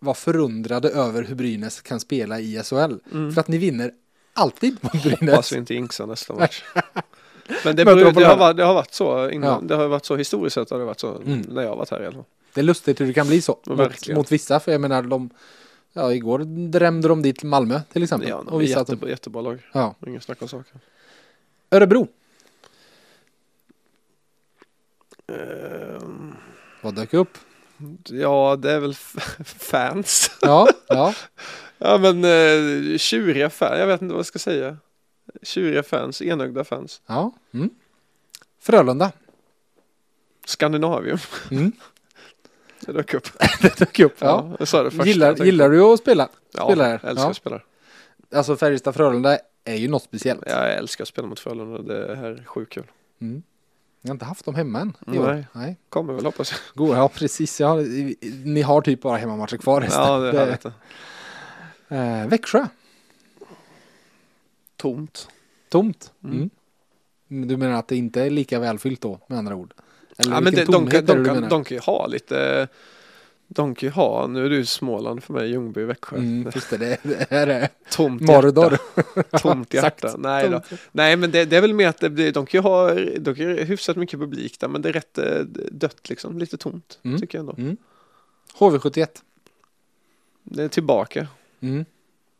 vara förundrade över hur Brynäs kan spela i SHL. För att ni vinner alltid på Brynäs. Hoppas vi inte jinxar nästa match. Men det, beror, det, har varit, det har varit så innan. Ja. Det har varit så historiskt sett har det varit så Mm. när jag har varit här i alla fall. Det är lustigt hur det kan bli så. Mot, mot vissa, för jag menar de Ja, igår drämde de dit Malmö till exempel. Ja, och visade att de, jättebra, lag. ja. Ingen snack om saken. Örebro, Ehm, vad dök upp? Ja, det är väl fans. Ja, ja. ja, men uh, tjuriga fans. Jag vet inte vad jag ska säga. Tjuriga fans, enögda fans. ja. Mm. Frölunda. Skandinavium. Mm. Det dök upp. Det dök upp. Ja. Ja, jag sa det först. Gillar, gillar du att spela? Ja, spela här? jag älskar Ja. att spela. Alltså Färjestad-Frölunda är ju något speciellt. Jag älskar att spela mot Frölunda. Det här är sjukt kul. Mm. Jag har inte haft dem hemma än. år. Nej. Nej. Kommer väl hoppas jag. God, ja, precis. Ja, ni har typ bara hemmamatcher kvar resten. Ja, det är härligt. Eh, Växjö. Tomt. Tomt. Mm. Mm. Du menar att det inte är lika välfyllt då, med andra ord? Eller Ja, men det, de, det de, du kan, de kan ju ha lite Ju ha, nu är du Småland för mig, Ljungby, Växjö. Mm, just det, det, det här är Tomt Mordor. hjärta. Tomt hjärta. Nej, då. Nej men det, det är väl mer att det de kan ju ha de kan ju hyfsat mycket publik där men det är rätt eh, dött liksom, lite tomt Mm. tycker jag ändå. Mm. HV71. Det är tillbaka. Mm.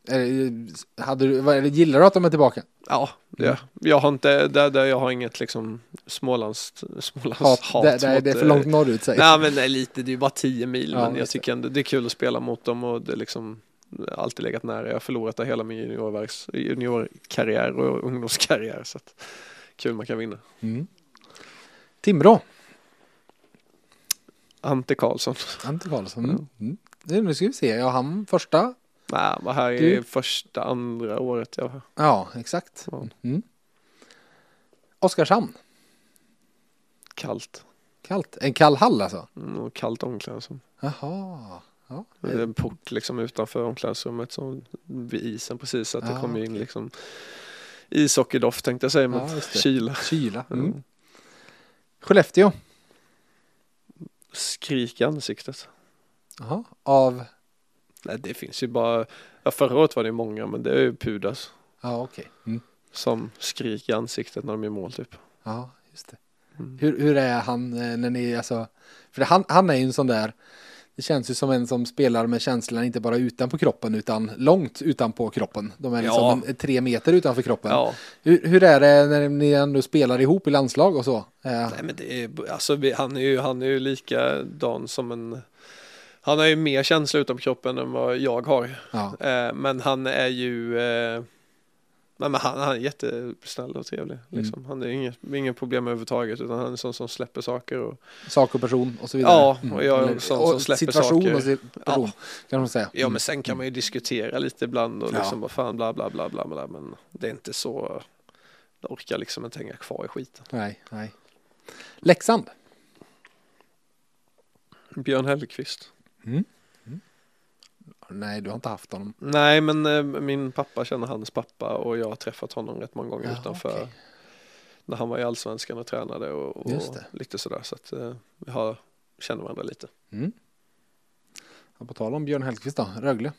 Eh, Hade du, eller gillar du att de är tillbaka? Ja, det, Mm. jag har inte, där, där jag har inget liksom Smålands, Smålands Hat, hat. det, det, är- mot, det är för eh, långt norrut säger Nej men är lite, det är ju bara 10 mil Ja, men jag tycker ändå det är kul att spela mot dem och det är liksom alltid legat nära. Jag har förlorat det hela min juniorverks, juniorkarriär och ungdomskarriär så att kul man kan vinna. mm. Timrå. Ante Karlsson. Ante Karlsson. Mm. Mm. Nu ska vi se. Ja, han första. Nej, var här i Du- första, andra året jag var här. Ja, exakt. Mm. Oskarshamn. Kallt. Kallt. En kall hall alltså. Mm, och kallt omklädningsrum. Jaha. Ja. Det är en port liksom utanför omklädningsrummet som vid isen precis så att det Ja, kommer in liksom ishockeydoft tänkte jag säga men Ja, det. kyla. Kyla. Mm. Mm. Skellefteå. Skrik i ansiktet. Jaha. Av? Nej, det finns ju bara, ja, förra året var det många men det är ju Pudas Ja okej. Mm. som skrik i ansiktet när de gör mål typ. Ja just det. Mm. Hur, hur är han eh, när ni alltså? För han, han är ju en sån där. Det känns ju som en som spelar med känslorna inte bara utanpå kroppen utan långt utanpå kroppen. De är liksom Ja. en, tre meter utanför kroppen. Ja, Hur, hur är det när ni ändå spelar ihop i landslag och så? Eh, nej men det är, alltså han är ju, han är ju likadan som en han har ju mer känsla utanpå kroppen än vad jag har. ja. Eh, men han är ju eh, nej, men han, han är jättesnäll och trevlig. Mm. Liksom. Han är inget, inget problem överhuvudtaget utan han är en sån som släpper saker. Och, Sak och person och så vidare. Ja, och jag är en sån som släpper situation saker. och si- person kan man säga. ja men sen kan man ju diskutera lite ibland och Ja. liksom bara fan bla bla bla bla bla men det är inte så jag orkar liksom inte hänga kvar i skiten. Nej, nej. Leksand. Björn Hellkvist. Nej, du har inte haft honom. Nej men eh, min pappa känner hans pappa och jag har träffat honom rätt många gånger Jaha, utanför okej. när han var i allsvenskan och tränade och, och Just det. lite sådär så att eh, vi har, känner varandra lite. Mm. Ja, på tal om Björn Hellkvist då, Rögle.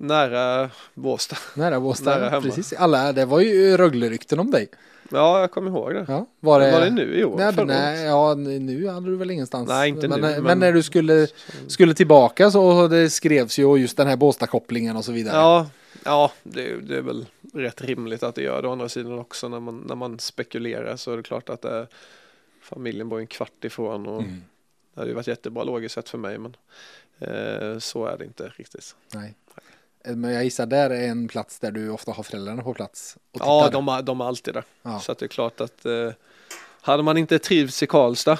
Nära Båstad. Nära Båstad. Nära hemma. Precis, alla, det var ju Rögle-rykten om dig. Ja jag kommer ihåg det. Ja, var det, Var det nu i år? Nej, nej, ja, nu hade du väl ingenstans. Nej, inte men, nu, Men, men- när du skulle, skulle tillbaka så det skrevs ju just den här Båstad-kopplingen och så vidare. Ja, ja det, det är väl rätt rimligt att det gör det å andra sidan också när man, när man spekulerar så är det klart att det är, familjen bor en kvart ifrån och Mm. det hade ju varit jättebra logiskt sett för mig men eh, så är det inte riktigt. Nej. Men jag gissar där är en plats där du ofta har föräldrarna på plats. Och Ja, de, är- de är alltid där. ja, Så det är klart att eh, hade man inte trivts i Karlstad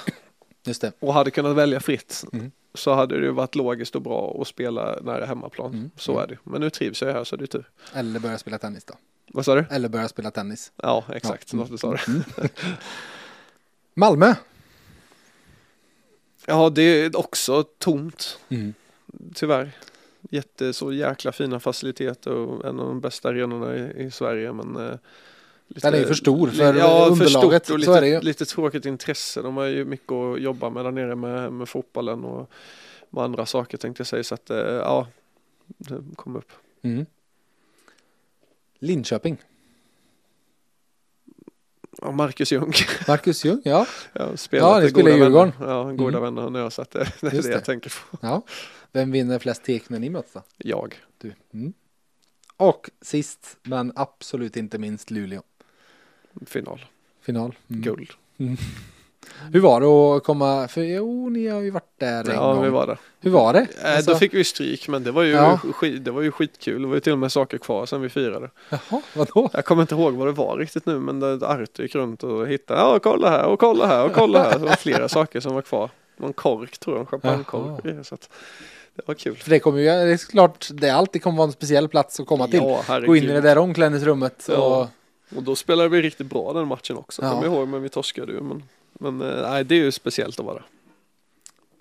och hade kunnat välja fritt Mm. så hade det varit logiskt och bra att spela nära hemmaplan. Mm. Så Mm. är det. Men nu trivs jag här så det är tur. Eller börja spela tennis då. Vad sa du? Eller börja spela tennis. Ja, exakt. Ja. Något du sa det. Mm. Malmö. Ja, det är också tomt. Mm. Tyvärr. Jätte, så jäkla fina faciliteter och en av de bästa arenorna i, i Sverige men eh, lite, Den är ju för stor för ja, för underlaget, stort och lite, lite tråkigt intresse. De har ju mycket att jobba med där nere med, med fotbollen och med andra saker tänkte jag säga så att eh, ja, det kom upp. Mm. Linköping. Ja, Marcus Ljung. Marcus Ljung, ja. Ja, Ja, goda spelar i Djurgården. Vänner. Ja, goda Mm. vänner nu så att det, det är det det. jag tänker på. ja. Vem vinner flest tek när ni möts då? Jag. Du. Mm. Och sist, men absolut inte minst Luleå. Final. Final. Mm. Guld. Hur var det att komma, för jo, ni har ju varit där en Ja, gång. vi var där. Hur var det? Eh, Alltså- Då fick vi stryk men det var ju, Ja. skit, det var ju skitkul. Det var ju till och med saker kvar sen vi firade. Jaha, vadå? Jag kommer inte ihåg vad det var riktigt nu men det- Artur gick runt och hittade, ja kolla här och kolla här och kolla här. Det var flera saker som var kvar. Någon kork tror jag, en champagnekork. Så att det var kul. För det kommer ju, det är klart, det alltid kommer vara en speciell plats att komma till. Ja. Gå in i det där omklädningsrummet Ja. och Och då spelade vi riktigt bra den matchen också. Ja. Kommer ihåg men vi torskade ju. Men, men eh, nej, det är ju speciellt att vara.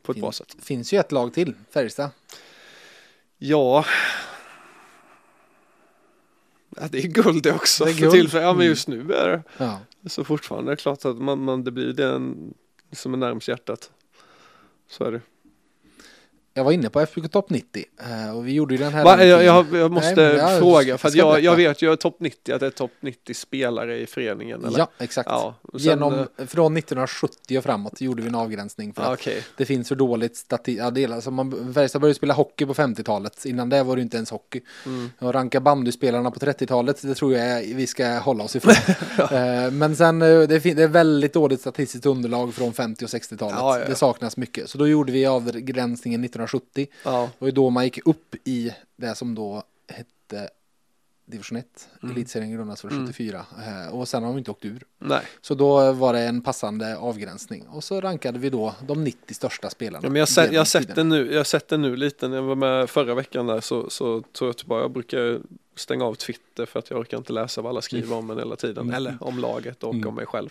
På ett Fin- bra sätt. finns ju ett lag till, Färjestad. Ja. ja. Det är guld det också. Det är för guld. tillfället. Ja men Mm. just nu är det. Ja. Så fortfarande är det klart att man, man, det blir den som är närmast hjärtat. Så är det. Jag var inne på FBK Topp 90 eh, och vi gjorde ju den här. Va, jag, jag, jag måste Nej, fråga för jag, jag vet ju topp 90 att det är topp 90 spelare i föreningen. Eller? Ja, exakt. Ja, sen, Genom, eh, från 1970 och framåt gjorde vi en avgränsning för ja, att det finns för dåligt statistik. Ja, alltså man, Färjestad började spela hockey på 50-talet. Innan det var det inte ens hockey. Mm. Och ranka bandyspelarna på 30-talet, det tror jag vi ska hålla oss ifrån. Eh, Men sen, eh, det, fin- det är väldigt dåligt statistiskt underlag från 50 och 60-talet. Ja, ja, ja. Det saknas mycket. Så då gjorde vi avgränsningen 1970. Ja. Och då man gick upp i det som då hette division 1. Mm. Elitserien grundades för 74. mm. Och sen har de inte åkt ur. Nej. Så då var det en passande avgränsning. Och så rankade vi då de 90 största spelarna. Ja, men jag, har sett- jag, har sett det nu, jag har sett det nu lite när jag var med förra veckan där så, så tror jag tillbaka, jag brukar stänga av Twitter för att jag orkar inte läsa vad alla skriver om en hela tiden. Mm. Eller om laget och Mm. om mig själv.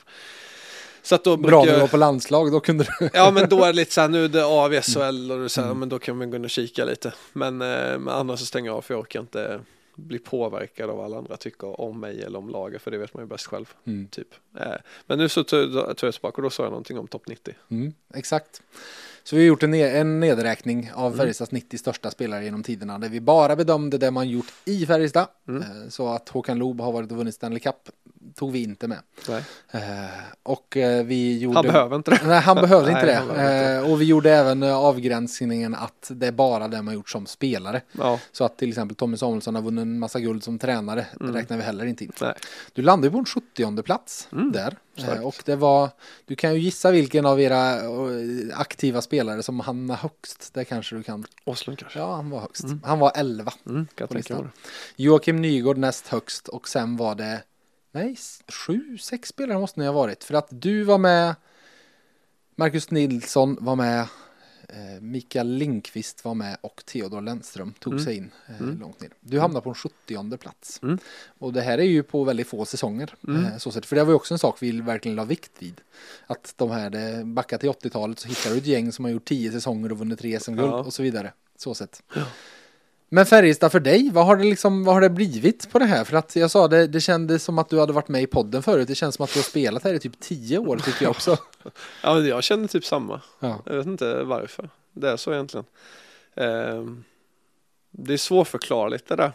Så att då Bra när du var på landslag, då kunde du... Ja men då är det lite så här, nu är det AV, SHL och så här, Mm. men då kan man gå in och kika lite. Men, eh, annars så stänger jag av för jag orkar inte bli påverkad av vad alla andra tycker om mig eller om laget för det vet man ju bäst själv. Mm. Typ. Eh, men nu så tog jag tillbaka och då sa jag någonting om topp 90. Mm, exakt. Så vi har gjort en, en nedräkning av Mm. Färjestads 90 största spelare genom tiderna där vi bara bedömde det man gjort i Färjestad. Mm. Eh, Så att Håkan Loob har varit och vunnit Stanley Cup tog vi inte med. Eh, Och eh, vi gjorde... Han behöver inte det. Nej, han behövde inte det. behöver Eh, Och vi gjorde även eh, avgränsningen att det är bara det man gjort som spelare. Ja, Så att till exempel Tommy Samuelsson har vunnit en massa guld som tränare. Mm. räknar vi heller inte in. nej. Du landade på en 70 plats Mm, där. starkt. Eh, Och det var, du kan ju gissa vilken av era aktiva spelare som hamnade högst. Det kanske du kan. Åslund kanske. Ja, han var högst. Mm. Han var 11. Mm, på listan. Joakim Nygård näst högst och sen var det, nej, sju, sex spelare måste ni ha varit. För att du var med, Marcus Nilsson var med, eh, Mikael Linkvist var med och Theodor Lennström tog Mm. sig in eh, Mm. långt ner. Du hamnade på en 70 plats. Mm. Och det här är ju på väldigt få säsonger. Mm. Eh, så sett. För det var ju också en sak vi verkligen la vikt vid. Att de här, backa till 80-talet så hittar du ett gäng som har gjort 10 säsonger och vunnit 3 SM-guld Ja. och så vidare. Så sett. Men Färjestad för dig, vad har det liksom, vad har det blivit på det här? För att jag sa det, det kändes som att du hade varit med i podden förut. Det känns som att du har spelat här i typ 10 år tycker jag också. Ja, jag känner typ samma. Ja. Jag vet inte varför. Det är så egentligen. Ehm, det är svårförklarligt det där.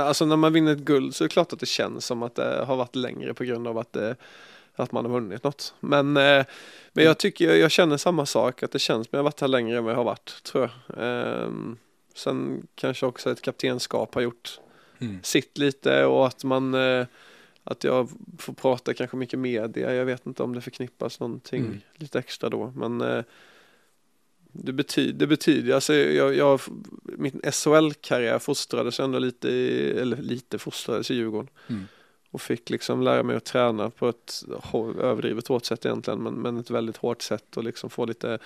Alltså när man vinner ett guld så är det klart att det känns som att det har varit längre på grund av att, det, att man har vunnit något. Men, eh, men jag tycker, jag känner samma sak, att det känns som att jag har varit här längre än vad jag har varit, tror jag. Sen kanske också ett kaptenskap har gjort Mm. sitt lite och att man eh, att jag får prata kanske mycket media. Jag vet inte om det förknippas någonting Mm. lite extra då. Men eh, det, betyder, det betyder, alltså jag, jag, min SHL-karriär fostrades ändå lite, i, eller lite fostrades i Djurgården. Mm. Och fick liksom lära mig att träna på ett överdrivet hårt sätt egentligen, men, men ett väldigt hårt sätt och liksom få lite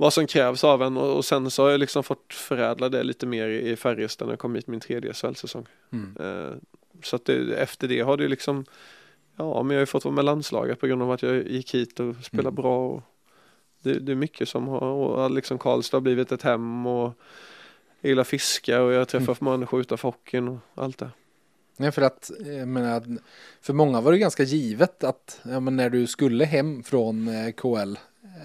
vad som krävs av en och, och sen så har jag liksom fått förädla det lite mer i, Färjestad när jag kom hit min tredje SHL-säsong. Mm. Eh, så att det, efter det har det liksom, ja men jag har ju fått vara med landslaget på grund av att jag gick hit och spelade Mm. bra. Och det, det är mycket som har, och liksom Karlstad har blivit ett hem och jag gillar fiska och jag träffar Mm. människor utanför hockeyn och allt det. Nej, för att, menar, för många var det ganska givet att ja, men när du skulle hem från eh, KL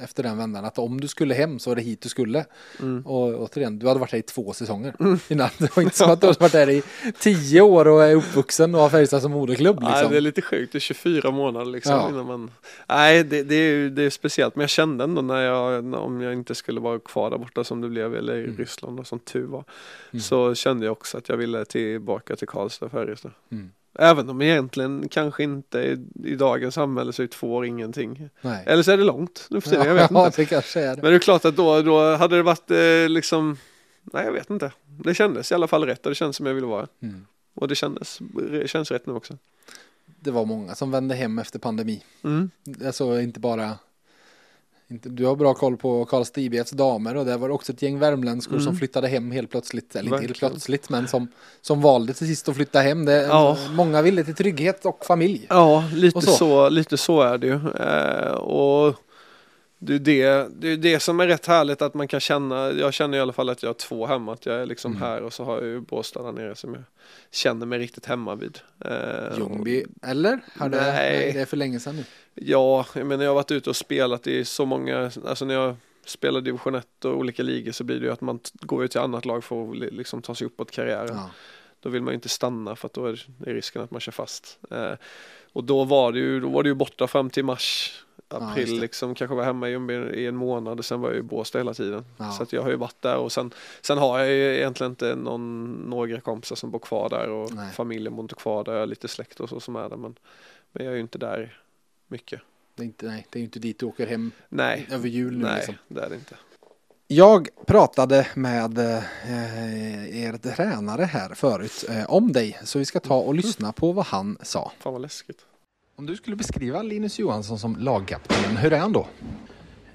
efter den vändan, att om du skulle hem så var det hit du skulle. Mm. Och återigen, du hade varit där i två säsonger innan. Det var inte som att du hade varit där i tio år och är uppvuxen och har Färjestad som moderklubb. Nej, Liksom. det är lite sjukt, det är 24 månader liksom Ja. innan man Nej det, det, är, det är speciellt men jag kände ändå när jag om jag inte skulle vara kvar där borta som det blev eller i Mm. Ryssland och som tur var Mm. så kände jag också att jag ville tillbaka till Karlstad Färjestad. Mm. Även om egentligen kanske inte i, i dagens samhälle så är två år ingenting. Nej. Eller så är det långt nu för tiden, jag vet ja, inte. det kanske är det. Men det är klart att då, då hade det varit eh, liksom Nej jag vet inte. Det kändes i alla fall rätt och det kändes som jag ville vara. Mm. Och det kändes, det känns rätt nu också. Det var många som vände hem efter pandemi. Mm. Alltså inte bara inte, du har bra koll på Karlstad IBFs damer och det var också ett gäng värmländskor Mm. som flyttade hem helt plötsligt. Eller inte helt plötsligt men som, som valde till sist att flytta hem. Det, Ja. Många ville till trygghet och familj. Ja, lite så. så. lite så är det ju. Eh, och det är det, det är det som är rätt härligt att man kan känna, jag känner i alla fall att jag har två hem, att jag är liksom Mm. här och så har jag ju Båstad där nere som jag känner mig riktigt hemma vid. Eh, Ljungby, eller? Har det, Nej. nej, det är för länge sedan nu. Ja, jag menar jag har varit ute och spelat i så många, alltså när jag spelar division 1 och olika ligor så blir det ju att man går ut till annat lag för att li- liksom ta sig uppåt karriären. Ja. Då vill man ju inte stanna för att då är risken att man kör fast. Eh, och då var det ju, då var det ju borta fram till mars, april det. liksom, kanske var hemma i, Ljungby i en månad och sen var jag i Båstad hela tiden. Ja. Så jag har ju varit där och sen, sen har jag ju egentligen inte någon, några kompisar som bor kvar där och Nej. familjen bor inte kvar där, jag har lite släkt och så som är där men, men jag är ju inte där mycket. Det är, inte, nej, det är inte dit du åker hem Nej, över jul nu. nej Liksom. det är det inte. Jag pratade med eh, er tränare här förut eh, om dig. Så vi ska ta och lyssna på vad han sa. Fan vad läskigt. Om du skulle beskriva Linus Johansson som lagkapten, hur är han då?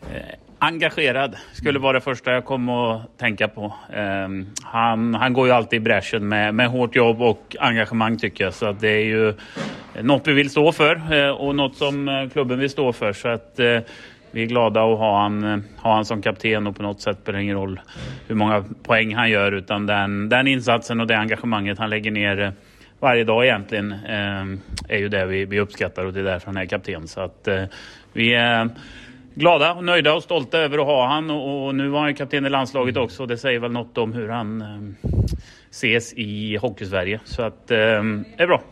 Eh, engagerad skulle vara det första jag kom att tänka på. Eh, han, han går ju alltid i bräschen med, med hårt jobb och engagemang tycker jag. Så att det är ju något vi vill stå för eh, och något som eh, klubben vill stå för. Så att eh, vi är glada att ha han, ha han som kapten och på något sätt spelar det ingen roll hur många poäng han gör utan den, den insatsen och det engagemanget han lägger ner varje dag egentligen är ju det vi, vi uppskattar och det är därför han är kapten. Så att vi är glada och nöjda och stolta över att ha han och, nu var han kapten i landslaget också och det säger väl något om hur han eh, ses i Hockeysverige. Så att eh, det är bra.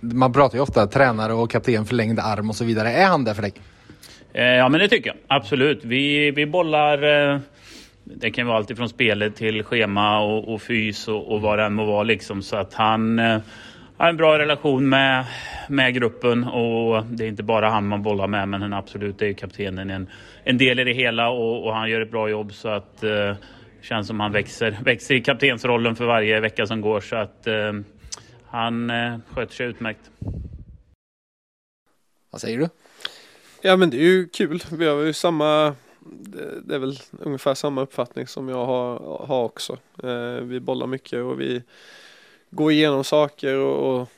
Man pratar ju ofta tränare och kapten förlängd arm och så vidare. Är han det för dig? Eh, ja men det tycker jag absolut. Vi, vi bollar eh, det kan vara allt ifrån spelet till schema och, och fys och, och vad det än må vara liksom. Så att han eh, har en bra relation med, med gruppen och det är inte bara han man bollar med men han absolut är kaptenen en, en del i det hela och, och han gör ett bra jobb så att eh, känns som han växer, växer i kaptensrollen för varje vecka som går så att eh, han eh, sköter sig utmärkt. Vad säger du? Ja men det är ju kul. Vi har ju samma det är väl ungefär samma uppfattning som jag har, har också. Eh, vi bollar mycket och vi gå igenom saker och, och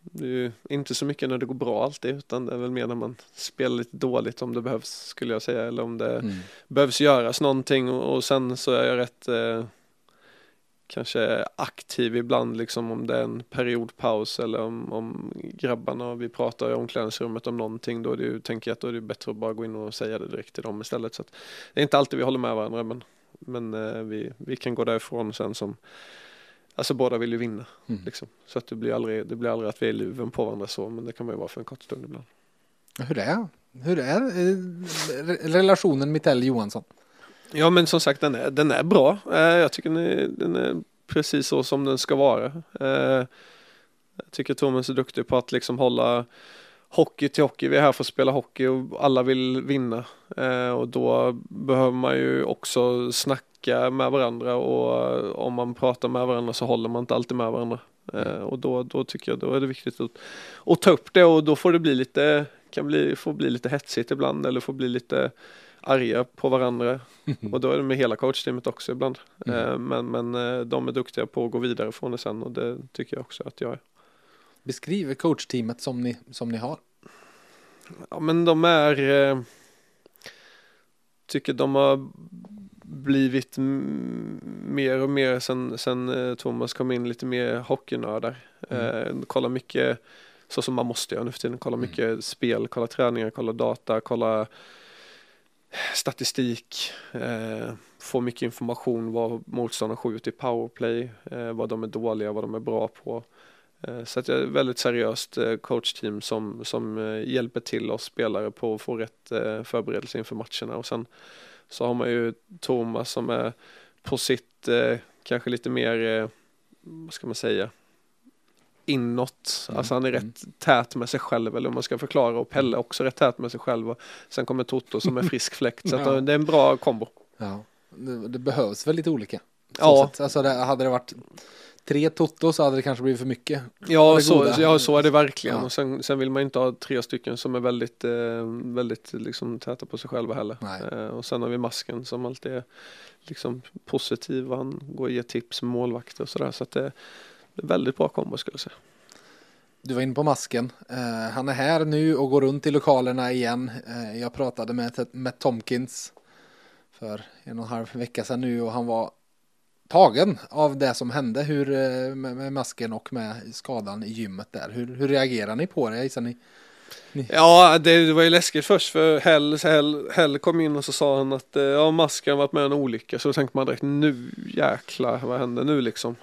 det är ju inte så mycket när det går bra alltid utan det är väl mer när man spelar lite dåligt om det behövs skulle jag säga eller om det mm. behövs göras någonting och, och, sen så är jag rätt eh, kanske aktiv ibland liksom om det är en periodpaus eller om, om grabbarna vi pratar i omklädningsrummet om någonting då är det ju, tänker jag att då är det bättre att bara gå in och säga det direkt till dem istället så att det är inte alltid vi håller med varandra men, men eh, vi, vi kan gå därifrån sen som Alltså båda vill ju vinna. Mm. Liksom. Så att det blir, aldrig, det blir aldrig att vi är luven på varandra så, men det kan man ju vara för en kort stund ibland. Hur är, hur är eh, relationen Mittell-Johansson? Ja men som sagt den är, den är bra. Eh, jag tycker den är, den är precis så som den ska vara. Eh, jag tycker Thomas är duktig på att liksom hålla hockey till hockey. Vi är här för att spela hockey och alla vill vinna. Eh, och då behöver man ju också snacka med varandra och om man pratar med varandra så håller man inte alltid med varandra. Och då, då tycker jag då är det viktigt att, att ta upp det och då får det bli lite, kan bli, få bli lite hetsigt ibland eller få bli lite arga på varandra. Och då är det med hela coachteamet också ibland. Mm. Eh, men, men de är duktiga på att gå vidare från det sen och det tycker jag också att jag är. Beskriv coachteamet som ni, som ni har. Ja men de är tycker de har blivit mer och mer sen, sen eh, Thomas kom in lite mer hockeynördar. Mm. Eh, kollar mycket så som man måste göra nu för tiden. Kolla mm. mycket mm. spel, kolla träningar, kolla data, kolla statistik. Eh, få mycket information vad motståndarna skjuter i powerplay, eh, vad de är dåliga, vad de är bra på. Eh, så att jag är ett väldigt seriöst eh, coachteam som, som eh, hjälper till oss spelare på att få rätt eh, förberedelse inför matcherna och sen så har man ju Thomas som är på sitt eh, kanske lite mer, eh, vad ska man säga, inåt. Mm. Alltså han är rätt mm. tät med sig själv eller om man ska förklara och Pelle också rätt tät med sig själv. Och sen kommer Toto som är frisk fläkt så ja. det är en bra kombo. Ja, det, det behövs lite olika. Ja. Alltså det, hade det varit tre Toto så hade det kanske blivit för mycket. Ja, så, ja så är det verkligen. Ja. Och sen, sen, vill man inte ha tre stycken som är väldigt, eh, väldigt liksom, täta på sig själva heller. Eh, och sen har vi masken som alltid är liksom, positiv. Han går och ger tips med målvakter och sådär. Så att det, väldigt bra kombo skulle jag säga. Du var inne på masken. Uh, han är här nu och går runt i lokalerna igen. Uh, jag pratade med, med Tomkins för en och en halv vecka sedan nu och han var tagen av det som hände hur, eh, med, med, masken och med skadan i gymmet där. Hur, hur reagerar ni på det? Gissar ni? Ja, det, var ju läskigt först för Hell, Hell, Hell kom in och så sa han att ja, masken varit med en olycka. Så tänkte man direkt nu jäklar, vad hände nu liksom?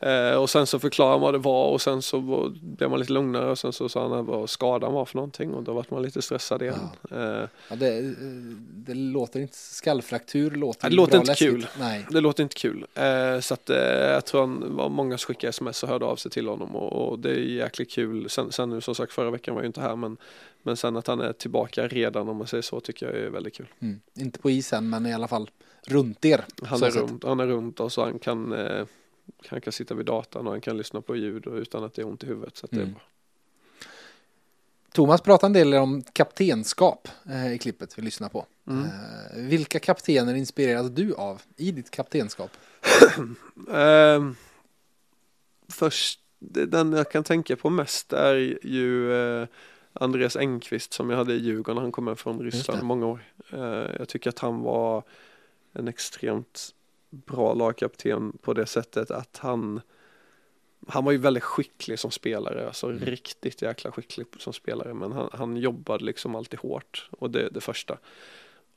Eh, och sen så förklarade han vad det var och sen så blev man lite lugnare och sen så sa han vad skadan var för någonting och då var man lite stressad igen. Ja. Eh. Ja, det, det, låter inte, skallfraktur låter, det låter inte läskigt. kul. Nej. Det låter inte kul. Eh, så att eh, jag tror han var många som skickade sms och hörde av sig till honom och, och det är jäkligt kul. Sen, sen nu som sagt förra veckan var jag inte här men men sen att han är tillbaka redan om man säger så tycker jag är väldigt kul. Mm. Inte på isen men i alla fall runt er. Han, är runt, han är runt och så han kan eh, han kan sitta vid datorn och han kan lyssna på ljud utan att det är ont i huvudet. Så mm. det är bra. Thomas pratade en del om kaptenskap eh, i klippet vi lyssnar på. Mm. Eh, vilka kaptener inspireras du av i ditt kaptenskap? Eh, först, den jag kan tänka på mest är ju eh, Andreas Engqvist som jag hade i Djurgården han kom från Ryssland många år. Jag tycker att han var en extremt bra lagkapten på det sättet att han han var ju väldigt skicklig som spelare, alltså riktigt jäkla skicklig som spelare, men han, han jobbade liksom alltid hårt och det är det första.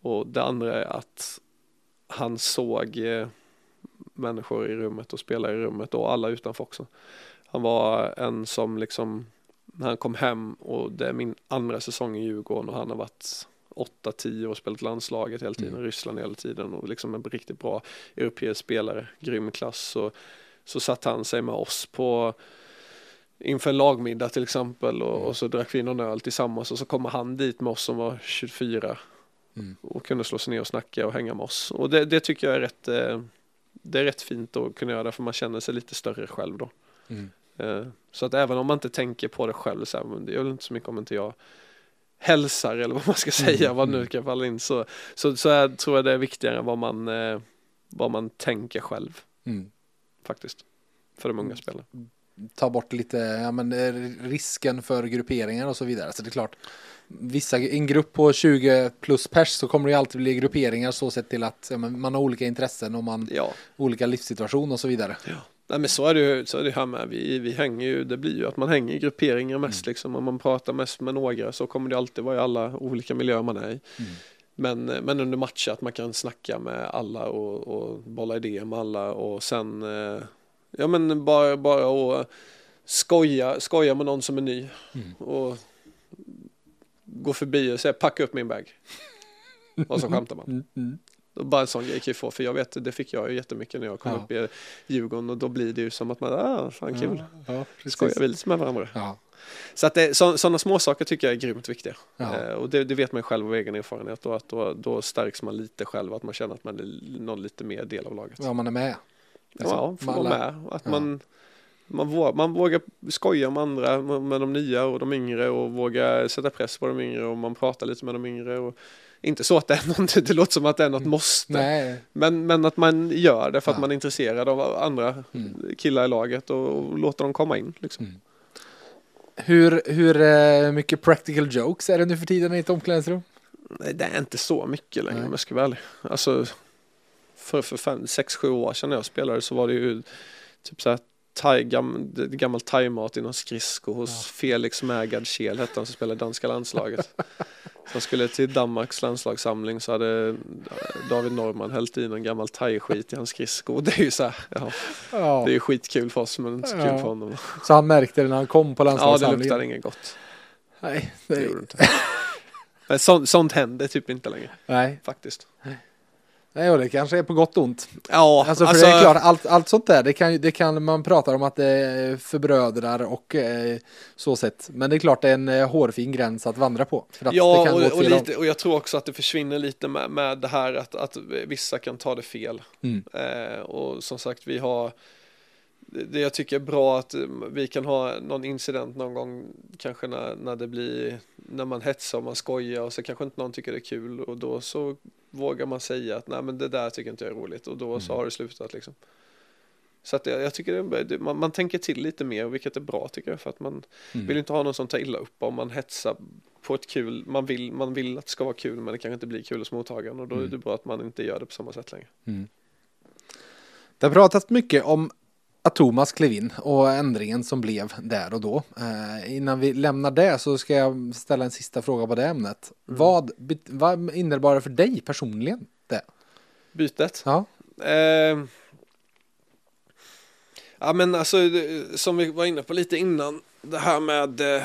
Och det andra är att han såg eh, människor i rummet och spelare i rummet och alla utanför också. Han var en som liksom, när han kom hem och det är min andra säsong i Djurgården och han har varit 8-10 och spelat landslaget hela tiden, Ryssland hela tiden och liksom en riktigt bra europeisk spelare, grym klass. Så, så satt han sig med oss på inför en lagmiddag till exempel och, och så drack vi någon öl tillsammans och så kommer han dit med oss som var 24 Mm. och kunde slå sig ner och snacka och hänga med oss. Och det, det tycker jag är rätt, eh, det är rätt fint att kunna göra det för man känner sig lite större själv då. Mm. Eh, Så att även om man inte tänker på det själv så här, men det gör väl inte så mycket om inte jag hälsar eller vad man ska säga, vad nu kan falla in så, så, så är, tror jag det är viktigare än vad man, eh, vad man tänker själv Mm. faktiskt. För de unga spelarna. ta bort lite ja, men, eh, risken för grupperingar och så vidare. Så det är klart, vissa, en grupp på 20 plus pers så kommer det ju alltid bli grupperingar så sett till att ja, men, man har olika intressen och man Ja, olika livssituation och så vidare. Nej men så är det ju så är det här med. Vi, vi hänger ju, det blir ju att man hänger i grupperingar mest liksom. Om man pratar mest med några så kommer det alltid vara i alla olika miljöer man är i. Men, men under matcher att man kan snacka med alla och, och bolla idéer med alla och sen eh, ja men bara, bara och skoja, skoja med någon som är ny och gå förbi och säga packa upp min bag. Och så skämtar man. Bara en sån grej kan ju få, för jag vet, det fick jag ju jättemycket när jag kom Ja. upp i Djurgården och då blir det ju som att man, ah, fan kul, Ja, precis. skojar vi lite med varandra. Ja, Så att det, så, sådana små saker tycker jag är grymt viktiga. Ja. Eh, och det, det vet man själv av egen erfarenhet och att då, då stärks man lite själv, att man känner att man är någon lite mer del av laget. ja man är med. Liksom, ja, får man vara med. Att Ja. man, man, vågar, man vågar skoja med andra, med, med de nya och de yngre och våga sätta press på de yngre och man pratar lite med de yngre. Och, inte så att det är något, det låter som att det är något måste. Nej, Men, men att man gör det för att Ja. man är intresserad av andra Mm. killar i laget och, och låter dem komma in. Liksom. hur, hur eh, mycket practical jokes är det nu för tiden i ett omklädningsrum? Nej, det är inte så mycket längre Nej. om jag ska vara ärlig. Alltså, för, för fem, sex, sju år sedan när jag spelade så var det ju typ så här thai, gam, gammal thaimat i någon skridsko hos Felix Mägard Kjell hette han som spelade danska landslaget. så han skulle till Danmarks landslagssamling så hade David Norman hällt i någon gammal thai-skit i hans skridsko. Det är ju så här, ja, Ja, det är skitkul för oss men inte så kul Ja. för honom. så han märkte det när han kom på Ja, det landslagssamlingen. luktade inget gott. Nej, det Det gjorde inte. Men sånt, sånt händer typ inte längre nej. faktiskt. Nej, och det kanske är på gott och ont. Ja, Alltså, för det är klart, allt, allt sånt där, det kan, det kan man prata om att det förbrödrar och eh, så sett. Men det är klart det är en eh, hårfin gräns att vandra på. För att det Ja, och, och, lite, och jag tror också att det försvinner lite med, med det här att, att vissa kan ta det fel. Mm. Eh, och som sagt, vi har det det jag tycker är bra att eh, vi kan ha någon incident någon gång kanske när, när det blir när man hetsar och man skojar och så kanske inte någon tycker det är kul och då så vågar man säga att nej men det där tycker inte jag är roligt och då Mm. så har det slutat liksom. Så att jag, jag tycker det, man, man tänker till lite mer vilket är bra tycker jag för att man Mm. vill inte ha någon som tar illa upp om man hetsar på ett kul, man vill, man vill att det ska vara kul men det kanske inte blir kul hos mottagaren och då Mm. är det bra att man inte gör det på samma sätt längre. Det har pratats mycket om att Thomas klev in och ändringen som blev där och då. Eh, innan vi lämnar det så ska jag ställa en sista fråga på det ämnet. Mm. Vad, vad innebar det för dig personligen? Det? Bytet? Ja. Eh, ja men alltså som vi var inne på lite innan det här med, eh,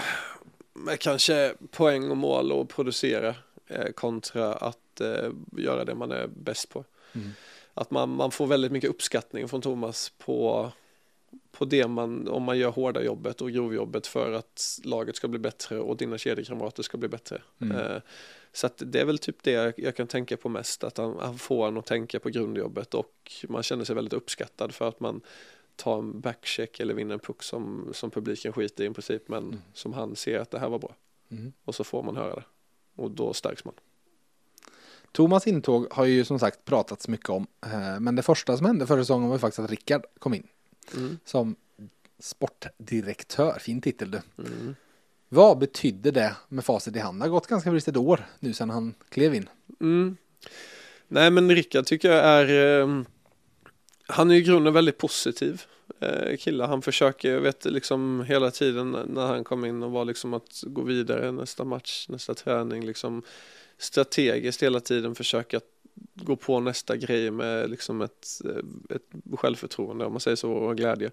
med kanske poäng och mål och producera eh, kontra att eh, göra det man är bäst på. Mm. Att man, man får väldigt mycket uppskattning från Thomas på, på det man, om man gör hårda jobbet och grovjobbet för att laget ska bli bättre och dina kedjekamrater ska bli bättre. Mm. Eh, så det är väl typ det jag, kan tänka på mest, att han, han får en att tänka på grundjobbet och man känner sig väldigt uppskattad för att man tar en backcheck eller vinner en puck som, som publiken skiter i i princip men som han ser att det här var bra. Mm. Och så får man höra det och då stärks man. Thomas intåg har ju som sagt pratats mycket om. eh, Men det första som hände förra säsongen var ju faktiskt att Rickard kom in. Mm. Som sportdirektör, fin titel du. Mm. Vad betydde det med facit i hand? Det har gått ganska precis ett år nu sedan han klev in. Mm. Nej men Rickard tycker jag är eh, Han är i grunden väldigt positiv eh, kille. Han försöker, jag vet liksom hela tiden när han kom in och var liksom att gå vidare nästa match, nästa träning liksom strategiskt hela tiden försöka gå på nästa grej med liksom ett, eh, ett självförtroende om man säger så och glädje.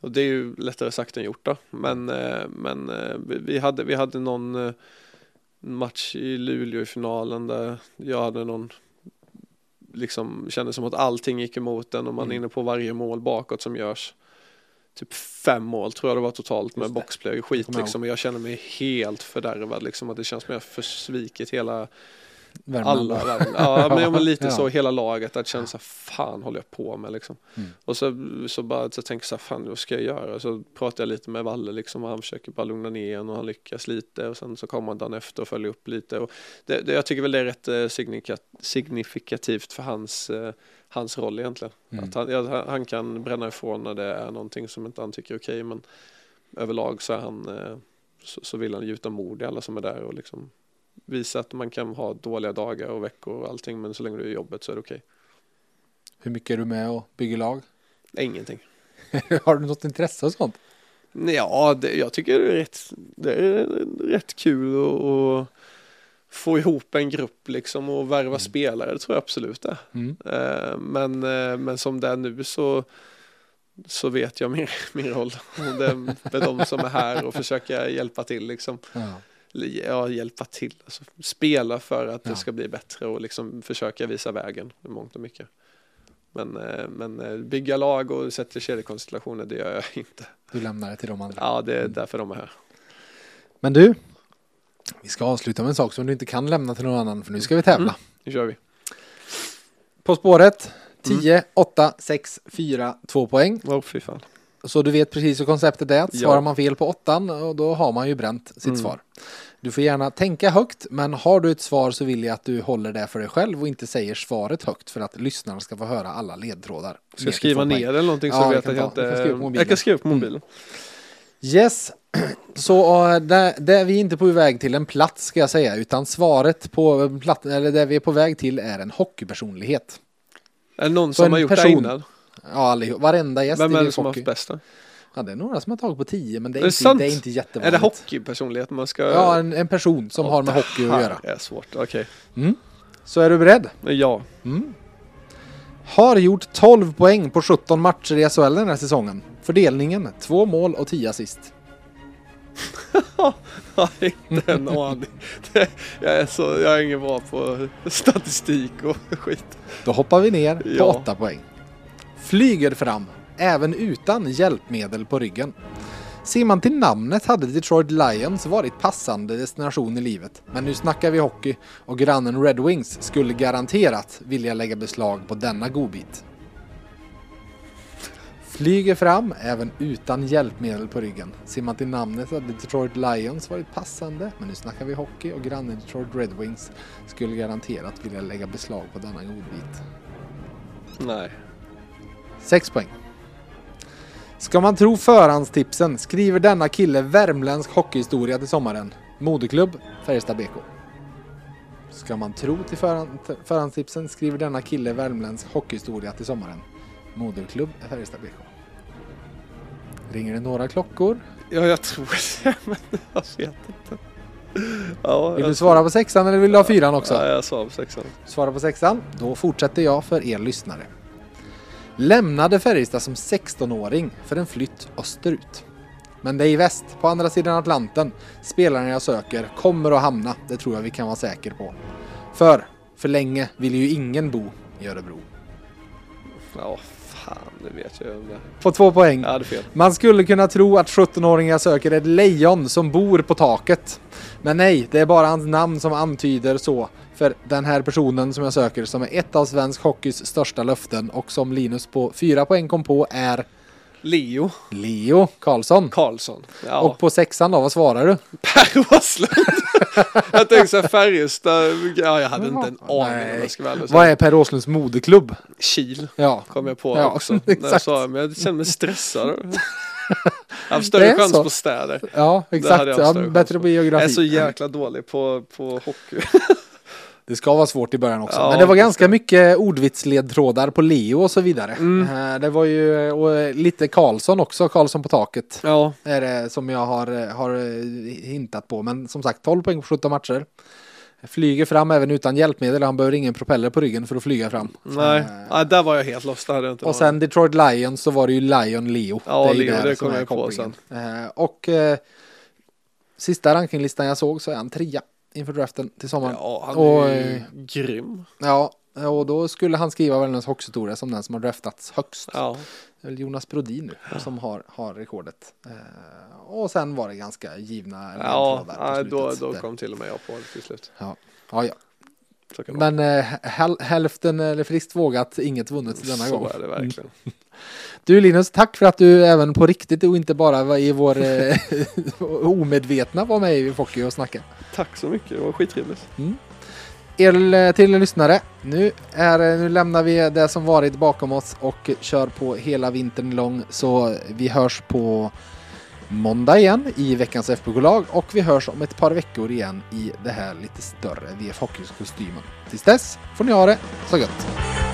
Och det är ju lättare sagt än gjort då. Men, eh, men eh, vi- hade, vi hade någon match i Luleå i finalen där jag hade någon liksom kände som att allting gick emot den och man är Mm. inne på varje mål bakåt som görs. Typ fem mål tror jag det var totalt med boxplay och skit jag liksom och jag känner mig helt fördärvad liksom att det känns som jag har försvikit hela Värmland. alla. Ja men, ja, men lite Ja. så hela laget att känna så här, fan håller jag på med liksom. Mm. Och så, så bara så tänker jag så här, fan vad ska jag göra? Så pratar jag lite med Valle liksom och han försöker bara lugna ner en och han lyckas lite och sen så kommer han dagen efter och följer upp lite och det, det, jag tycker väl det är rätt eh, signifikativt för hans, eh, hans roll egentligen. Mm. Att han, ja, han kan bränna ifrån när det är någonting som inte han tycker är okej men överlag så är han eh, så, så vill han gjuta mod i alla som är där och liksom visa att man kan ha dåliga dagar och veckor och allting men så länge du är i jobbet så är det okej. Hur mycket är du med och bygger lag? Ingenting. har du något intresse och sånt? Ja, det, jag tycker det är rätt, det är rätt kul att- få ihop en grupp liksom och värva spelare, det tror jag absolut det Mm. är. Men, eh, men som det är nu så, så vet jag min, min roll. Det är de som är här och försöka hjälpa till liksom. Ja. Ja, hjälpa till. Alltså, spela för att Ja. det ska bli bättre och liksom försöka visa vägen i mångt och mycket. Men, eh, men eh, bygga lag och sätta kedjekonstellationer, det gör jag inte. Du lämnar det till de andra. Ja, det är därför de är här. Men du, vi ska avsluta med en sak som du inte kan lämna till någon annan för nu ska vi tävla. Mm. Nu kör vi. På spåret 10, 8, 6, 4, 2 poäng. Åh, fy fan. Så du vet precis hur konceptet är. Ja. svarar man fel på åttan och då har man ju bränt sitt Mm. svar. Du får gärna tänka högt men har du ett svar så vill jag att du håller det för dig själv och inte säger svaret högt för att lyssnarna ska få höra alla ledtrådar. Ska jag skriva ner eller någonting så Ja, vet att jag inte... jag kan skriva på mobilen. Jag kan skriva på mobilen. Yes, så uh, där, där vi är inte på väg till en plats ska jag säga utan svaret på en platt, eller där vi är på väg till är en hockeypersonlighet. Är det någon Så som har gjort det person- innan? Ja, allihop, varenda gäst Vem är det som har Hockey. haft bästa? Ja, det är några som har tagit på 10 men det är, Är det inte, det är inte Är jättevanligt. det hockeypersonlighet man ska... Ja, en, en person som Ja, har med det hockey att göra. är svårt, okej. Så är du beredd? Ja. Mm. Har gjort 12 poäng på 17 matcher i SHL den här säsongen. Fördelningen 2 mål och 10 assist. Jag har inte en aning. Det- Jag är, så, jag är ingen bra på statistik och skit. Då hoppar vi ner på Ja. 8 poäng. Flyger fram, även utan hjälpmedel på ryggen. Ser man till namnet hade Detroit Lions varit passande destination i livet. Men nu snackar vi hockey och grannen Red Wings skulle garanterat vilja lägga beslag på denna godbit. Flyger fram, även utan hjälpmedel på ryggen. Ser man till namnet hade Detroit Lions varit passande. Men nu snackar vi hockey och grannen Detroit Red Wings skulle garanterat vilja lägga beslag på denna godbit. Nej. 6 poäng. Ska man tro förhandstipsen skriver denna kille värmländsk hockeyhistoria till sommaren. Moderklubb Färjestad BK. Ska man tro till förhand, förhandstipsen skriver denna kille värmländsk hockeyhistoria till sommaren. Moderklubb Färjestad BK. Ringer det några klockor? Ja, jag tror det, men jag vet inte. Ja, Vill du svara på sexan eller vill du ha fyran också? Ja, jag sa på sexan. Svara på sexan. Då fortsätter jag för er lyssnare. Lämnade Färjestad som 16-åring för en flytt österut. Men det är i väst, på andra sidan Atlanten, spelaren jag söker kommer att hamna. Det tror jag vi kan vara säker på. För, för länge vill ju ingen bo i Örebro. Ja, fan, det vet jag om det. På två poäng. Jag hade fel. Man skulle kunna tro att 17-åringen söker ett lejon som bor på taket. Men nej, det är bara hans namn som antyder så. För den här personen som jag söker som är ett av svensk hockeys största löften och som Linus på fyra poäng kom på är Leo Leo Karlsson. Karlsson. Ja. Och på sexan då, vad svarar du? Per Åslund. jag tänkte så här Färjestad. Ja, jag hade inte en aning om jag ska vara ärlig Vad är Per Åslunds moderklubb? Kil Ja, kom jag på Ja, också. När jag sa men jag kände mig stressad. Jag har större chans så. på städer. ja Det exakt. hade jag Ja, bättre på Jag geografi. är så jäkla dålig på, på hockey. Det ska vara svårt i början också. Ja, Men det var det ganska ska- mycket ordvitsledtrådar på Leo och så vidare. Mm. Eh, Det var ju och lite Karlsson också, Karlsson på taket. Ja, Är det som jag har, har hintat på. Men som sagt 12 poäng på 17 matcher. Flyger fram även utan hjälpmedel. Han behöver ingen propeller på ryggen för att flyga fram. nej. Eh, nej, där var jag helt lost. Det inte Och varit. sen Detroit Lions så var det ju Lion Leo. Ja, ju Leo, det kom jag på kopplingen. Eh, Och eh, sista rankinglistan jag såg så är han trea inför draften till sommaren. Ja, han Och, är ju eh, grym. Ja, och då skulle han skriva Värmlands hockeyhistoria som den som har draftats högst. Ja. Det är väl Jonas Brodin nu som har, har rekordet. Eh, och sen var det ganska givna Ja, ledtrådar på då, då Där. kom till och med jag på det till slut. Ja, ja. ja. Så kan det vara. Men eh, häl- hälften eller friskt vågat, inget vunnet denna Så gång. är det verkligen. Du Linus, tack för att du även på riktigt och inte bara i vår eh, omedvetna var med i Focky och snackade. Tack så mycket, det var skittrevligt. Er eh, till lyssnare, nu, är, eh, nu lämnar vi det som varit bakom oss och kör på hela vintern lång. Så vi hörs på måndag igen i veckans FBK-lag och vi hörs om ett par veckor igen i det här lite större VF Hockeykostymen. Tills dess får ni ha det så gött!